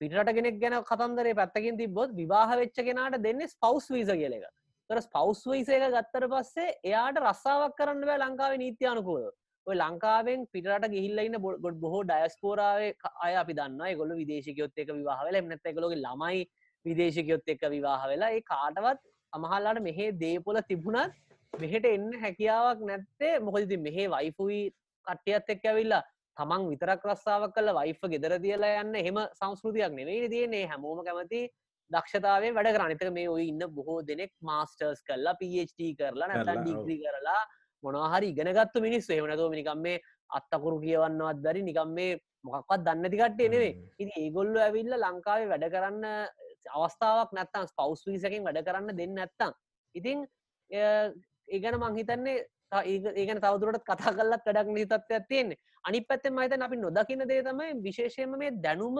S1: පිටට කෙනෙක් ගැන කතන්දරේ පැත්තකින් තිබොත් විවාහ වෙච්ච කෙනාට දෙන්න ස්පවස් වීස කියලක තර ස්පවස් වයිසේක ගත්තර පස්සේ එයාට රස්සාාවක් කරන්න බෑ ලංකාව නීතියනකුව ඔය ලංකාවෙන් පිටට ගිහිල්ලන්න බොඩ් බොහෝ ඩයස්පෝරාව අය අපි දන්න ගොල විදේශකයොත් එක විවාහල එමනත් එකලොගේ ළමයි විදේශකයොත් එක්ක විවාහ වෙලා ඒ කාටවත් අමහල්ලාට මෙහේ දේපොල තිබුණත් මෙහෙට එන්න හැකියාවක් නැත්තේ. මොකදති මෙහේ වයිෆුයි කට්ටියත් එක්ක ඇවිල්ලා තමන් විතරක් රස්සාාවක් කල වයිෆ ගෙදර තියලා යන්න හෙම සංස්කෘතියක් නෙවෙයි තියන්නේ. හැමෝම කැමති දක්ෂතාවේ වැඩ කරනතක මේ ඔය ඉන්න බොහෝ දෙනෙක් මාස්ටර්ස් කරලා පට කරලා නැතන් ඩිග්‍රී කරලා මොනහරි ඉගෙනගත්තු මිනිස් එහමනතුව නිකම් මේ අත්තකුරු කියවන්නවත් බැරි නිකම් මේ මොකක්වත් දන්නතිකටේ නෙවේ ඉති ඒගොල්ල ඇවිල්ල ලංකාවේ වැඩ කරන්න අවස්ථාවක් නැත්තම් ස්පවස් වීසකින් වැඩ කරන්න දෙන්න නැත්තම් ඉතිං ඒගැන මංහිතන්නේ ඒගන තවදුරට කතා කල්ලත් වැඩක් නිතත්වයක් තියෙන්නේ. අනි පැත්තෙන් මහිතන් අපි නොදකින දේ තමයි විශේෂයම මේ දැනුම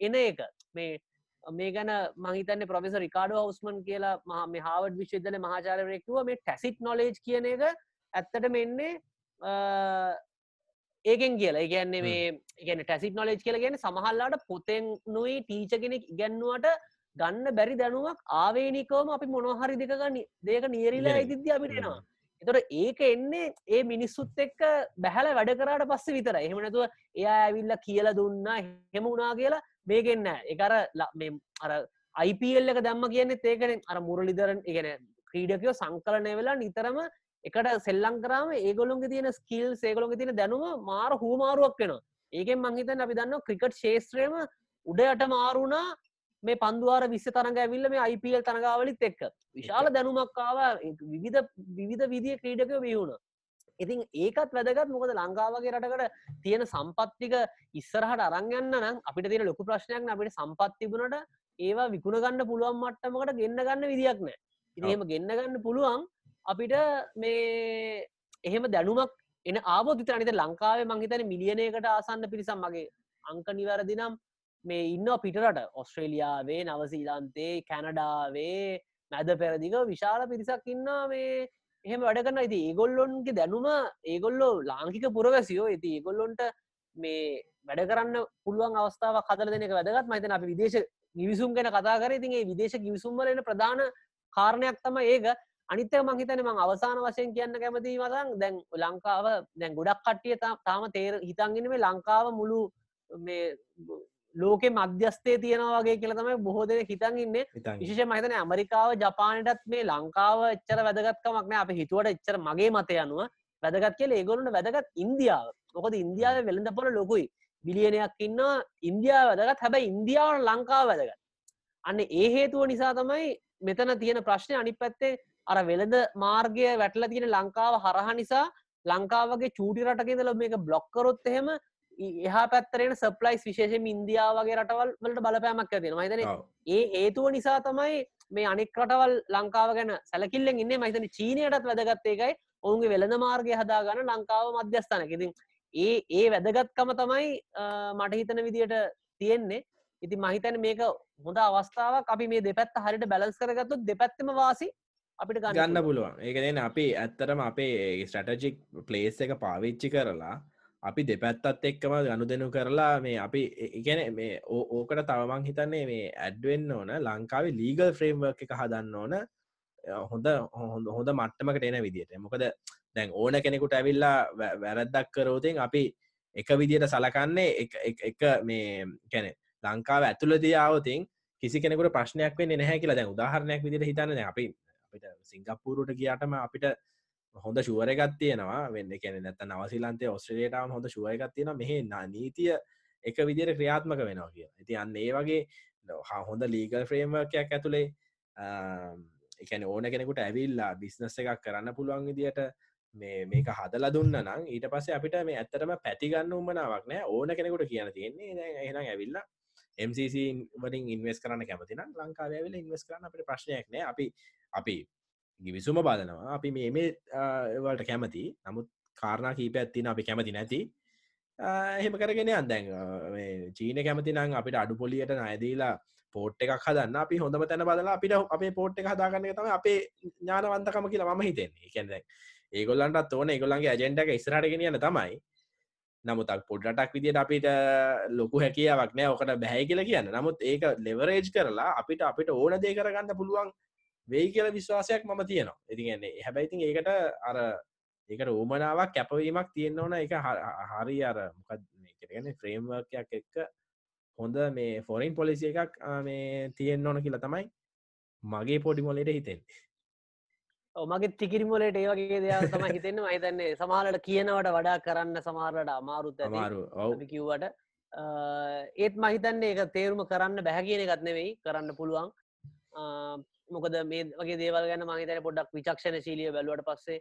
S1: එන එක. මේ මේ ගැන මහිතන්න ප්‍රොෆෙස රිකාඩ හවස්මන් කියලා මහ මේ හාවඩ විශ්වදල මහාචාරවරයක්තුව මේ ටැසිට් නොලේජ් කියන එක ඇත්තට මෙන්නේ ඒකෙන් කියලා. ඉගැන්නේ මේ ඉගැන ටැසිට නොලේජ් කියලා ගැන සමහල්ලාට පොතෙන් නොයි ටීච කෙනෙක් ඉගැන්නුවට ගන්න බැරි දැනුවක් ආවේනිකවම අපි මොනොහරි දෙක දෙක නියරිලා ඉතිද්‍ය අපිටෙනවා එතොට ඒක එන්නේ ඒ මිනිස්සුත් එක්ක බැහැල වැඩ කරාට පස්ස විතර එහෙමනතුව එයා ඇවිල්ල කියල දුන්න හෙම වුණා කියලා මේගෙන්න්න එකර අර අයිපල් එක දම්ම කියන්නේ ඒකන. අර මුරලිදරන් ඉගෙන ක්‍රීඩකයෝ සංකලනය වෙලා නිතරම එකට සෙල්ලං කරම ඒගොලුන්ගේ තියෙන ස්කිල් සේගලොන් තියෙන දැනුම මාර හූමාරුවක් වෙනවා. ඒකෙන් මංහිතන් අපි දන්න ක්‍රිකට් ශේත්‍රයම උඩයට මාරුණා මේ පන්දුවාර විස්ස තරඟ ඇවිල්ල මේ අයිපල් තරඟාවලිත් එක්ක. විශාල දැනුමක්කාව විවිධ විවිධ විදිිය ක්‍රීඩකය බිහුණ ඉතින් ඒකත් වැදගත්. මොකද ලංකාවගේ රටකට තියෙන සම්පත්තික ඉස්සරහට අරංගන්න නම් අපිට තියෙන ලොකු ප්‍රශ්නයක් අපිට සම්පත්තිබුණට ඒවා විකුණගන්න පුළුවන් මට්ටමකට ගෙන්න්න ගන්න විදික් නෑ. ඉතිහෙම ගෙන්න්න ගන්න පුළුවන් අපිට මේ එහෙම දැනුමක් එන ආබෝධිත අනිත ලංකාවේ මංහිතන මිලියනයකට ආසන්න පිරිසම් මගේ අංක නිවැරදිනම් මේ ඉන්න පිටරට. ඔස්ට්‍රේලියාවේ නවසීලන්තේ කැනඩාවේ මැද පෙරදික විශාල පිරිසක් ඉන්න මේ. එහෙම වැඩ කරන්න ඇති ඒගොල්ලොන්ගේ දැනුම ඒගොල්ලෝ ලාංකික පුරවැසියෝ. ඇති ඒගොල්ලොන්ට මේ වැඩ කරන්න පුළුවන් අවස්ථාව කතල දෙනක වැදගත්. මහිතන අපි විදේශ ගිවිසුම් ගැන කතා කර. ඉතින් ඒ විදේශ ගිවිසුම්වලන ප්‍රධාන කාරණයක් තම ඒක. අනිත්‍ය මහිතන මං අවසාන වශයෙන් කියන්න කැමති මතන්. දැන් ලංකාව දැන් ගොඩක් කට්ටිය තාම තේර හිතන්ගෙන මේ ලංකාව මුළු මේ ලෝකෙ මධ්‍යස්තේ තියෙනවාගේ කියල තමයි බොහෝ දෙන හිතන් ඉන්න. විශෂ මහිතන ඇමරිකාව ජපානටත් මේ ලංකාව එච්චර වැදගත්කමක්න අප හිතුවට එච්චර මගේ මතය අනුව වැදගත් කියල ඒගොලුට වැදගත් ඉන්දියාව. මොකද ඉන්දියාව වෙළඳ පොල ලොකුයි. බිලියනයක් ඉන්න ඉන්දියාව වැදගත්. හැබැයි ඉන්දියාවට ලංකාව වැදගත්. අන්න ඒ හේතුව නිසා තමයි මෙතන තියෙන ප්‍රශ්නය අනි පැත්තේ අර වෙළඳ මාර්ගය වැටල තියෙන ලංකාව හරහ නිසා ලංකාවගේ චූටි රටකෙදල මේක බ්ලොක්කරොත් එහෙම එහා පැත්තරෙන සප්ලයිස් විශේෂම ඉන්දියාවගේ රටවල් වලට බලපෑමක් ඇතින මයිතන ඒ හේතුව නිසා තමයි මේ අනෙක් රටවල් ලංකාව ගැන සැලකිල්ලෙන් ඉන්න. මයිතන චීනයටත් වැදගත්තේකයි ඔවුන්ගේ වෙළඳ මාර්ගය හදාගන්න ලංකාව මධ්‍යස්ථානක ඉතින් ඒ ඒ වැදගත්කම තමයි මට හිතන විදියට තියෙන්නේ. ඉති මහිතන මේක හොඳ අවස්ථාවක්. අපි මේ දෙපැත් හරිට බැලස් කරගත්තු දෙපැත්තම වාසි අපිට
S2: ගන්න පුළුවන්. ඒකන අපි ඇත්තරම අපේ ස්ටටජික් පලේස් එක පාවිච්චි කරලා අපි දෙපැත්තත් එක්කම ගණු දෙනු කරලා මේ අපි ඉගැන මේ ඕකට තවමං හිතන්නේ මේ ඇඩ්වෙන්න ඕන ලංකාවේ ලීගල් ෆ්‍රේම්වර්ක් එක හදන්න ඕන. හොඳ හොඳ හොඳ මට්ටමකට එන විදිට මොකද දැන් ඕන කෙනෙකුට ඇවිල්ලා වැරද්දක් කරෝතින් අපි එක විදියට සලකන්නේ එක මේ කැනෙ ලංකාව ඇතුළ දියාවතින් කිසි කෙනෙකුට ප්‍රශ්නයක් වෙන්න නැහැ කියලා දැන් උදාහරණයක් විදිට හිතන්න. අපි අපිට සිංගප්පූරුට ගියාටම අපිට හොඳ ශුවරගත් තියෙනවා. වෙන්න කැන නැත නවසිලන්තේ ඔස්ට්‍රේලියටම හොඳ ශුවයගත් තියෙන මෙහ නීතිය එක විදිර ක්‍රියාත්මක වෙනවා කිය ඉති අන්න ඒ වගේ හොඳ ලීගල් ෆ්‍රේම්වර්කයක් ඇතුළේ එකන ඕන කෙනෙකුට ඇවිල්ලා බිස්නස් එකක් කරන්න පුළුවන් විදියට මේ මේක හදල දුන්න නම් ඊට පස්සේ අපිට මේ ඇත්තරම පැතිගන්න උමනාවක් නෑ ඕන කෙනෙකුට කියන තියෙන්නේ එහනම් ඇවිල්ලා MCC වලින් ඉන්වස් කරන්න කැමතින ලංකාවල ඉන්වස් කරන්න අපට ප්‍රශ්නයක් නෑ අපි අපි ගිවිසුම බාදනවා අපි මේ මේ වලට කැමති. නමුත් කාරණා කීප ඇත්තින අපි කැමති නැති. එහෙම කරගෙන අන්දැන් චීන කැමති නම් අපිට අඩු පොලියට නයදීලා පෝට් එකක් හදන්න. අපි හොඳම තැන බදලා අපිට අපේ පෝට් එක හදාගන්න තම අපේ ඥානවන්තකම කියලා ම හිතෙන්නේ. කැද ඒගොල්ලන්ටත් ඕන. ඒගොල්ලන්ගේ ඇජෙන්ටක ඉස්රටගෙන යන තමයි. නමුතක් පොඩ්ඩටක් විදිට අපිට ලොකු හැකියාවක් නෑ. ඕකට බැහැ කියල කියන්න. නමුත් ඒක ලෙවරේජ් කරලා අපිට අපිට ඕන දේ කරගන්න පුළුවන් වෙයි කියල විශ්වාසයක් මම තියෙනවා. ඉතිගන්නේ හැබැයිතින් ඒකට අර ඒකට ඕමනාවක් කැපවීමක් තියෙන්න්න ඕන. එක හරි අර මොකක් කරගන්න ෆ්‍රේම්වර්කයක් එක්ක හොඳ මේ ෆොරින් පොලිසි එකක් මේ තියෙන් ඕන කියලා තමයි මගේ පොඩි මොලට හිතෙන්
S1: මගේ තිකිරිමලට ඒවගේ දෙයක් තම හිතෙන්න. මහිතන්නේ සමාලට කියනවට වඩා කරන්න සමාරට අමාරුත්
S2: අමාරු ඔව.
S1: කිව්වට ඒත් මහිතන්නේ එක තේරුම කරන්න බැහැ කියන එකත් නෙවෙයි කරන්න පුළුවන් මොකද මේ වගේ දේවල් ගැන මහිතන පොඩ්ඩක් විචක්ෂණ ශීලිය බැලුවට පස්සේ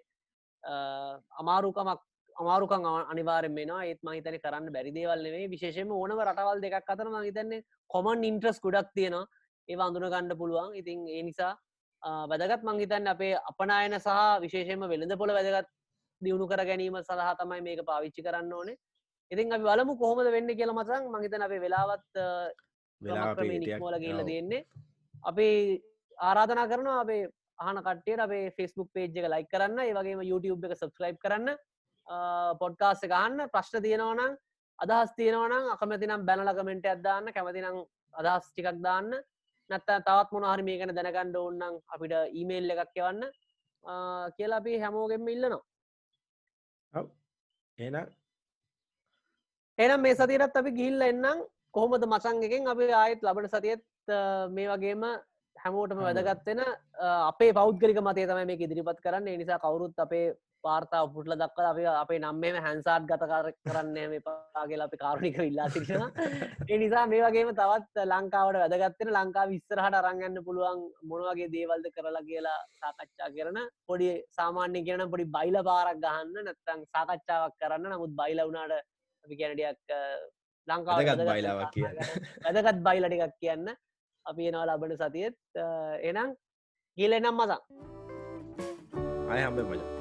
S1: අමාරුකමක් අමාරුකං අනිවාරෙන් වෙන ඒත් මහිතන කරන්න බැරි දේවල්න්නේ විශේෂම ඕනව රටවල් දෙකක් අතර මහිතන්නේ කොමන් ඉන්ට්‍රස් ගොඩක් තියෙනවා. ඒවා අඳුන ගණඩ පුළුවන්. ඉතින් ඒ නිසා වැදගත් මංහිතන්න අපේ අපනායන සහ විශේෂම වෙළඳ පොළ වැදගත් දියුණු කර ගැනීම සඳහා තමයි මේක පාවිච්චි කරන්න ඕනේ. ඉතින් අපි බලමු කොහොමද වෙන්න කියල මසන් මහිතන අපේ වෙලාවත් නික්මෝල කියල තියෙන්නේ. අපි ආරාධනා කරනවා අපේ ආන කට්ටියට අපේ ෆෙස්බුක් පේජ් එක ලයි කරන්න ඒ වගේම YouTube එක සබස්ක්‍රයිබ් කරන්න පොඩ්කාස්ස ගන්න ප්‍රශ්න තියෙනවනම් අදහස් තියෙනවනම් අකමැතිනම් බැනල කමෙන්ට අදදාන්න කැමතිනම් අදහස් ටිකක් දාන්න. නැත්ත තවත් මොනහරි මේ ගැන දැනගණ්ඩ ඔන්නන් අපිට ඊමේල් එකක් යවන්න කියලා අපි හැමෝගෙම ඉල්ලනවා.
S2: එන
S1: එනම් මේ සතිරත් අපි ගිල්ල එන්නම්. කොහොමද මසංගකින් අපි ආයත් ලබට සතියත් මේ වගේම හැමෝටම වැදගත්වෙන අපේ පෞද්ගලික මතය තම මේ ඉදිරිපත් කරන්න. නිසා කවුරුත් අපේ වාර්තා පුටල දක්වල අපි අපේ නම්මම හැන්සාට් ගත කර කරන්න මේ පාගේල අපි කාරණික ඉල්ලා තිරෙන ඒ නිසා මේ වගේම තවත් ලංකාවට වැදගත්තෙන ලංකා විස්සරහට අරංගන්න පුළුවන් මොනවගේ දේවල්ද කරලා කියලා සාකච්ඡා කරන පොඩි සාමාන්‍ය කියන පොඩි බයිල පාරක් ගහන්න නැත්තං සාකච්ඡාවක් කරන්න. නමුත් බයිල වුණාට අපි කැනඩියක් ලංකාව
S2: වැදගත් බයිලාවක් කියන්න.
S1: වැදගත් බයිලටිකක් කියන්න අපි එනවා ලබන සතියත් එනම් කියල එනම් මසක්
S2: අය හම්බ මච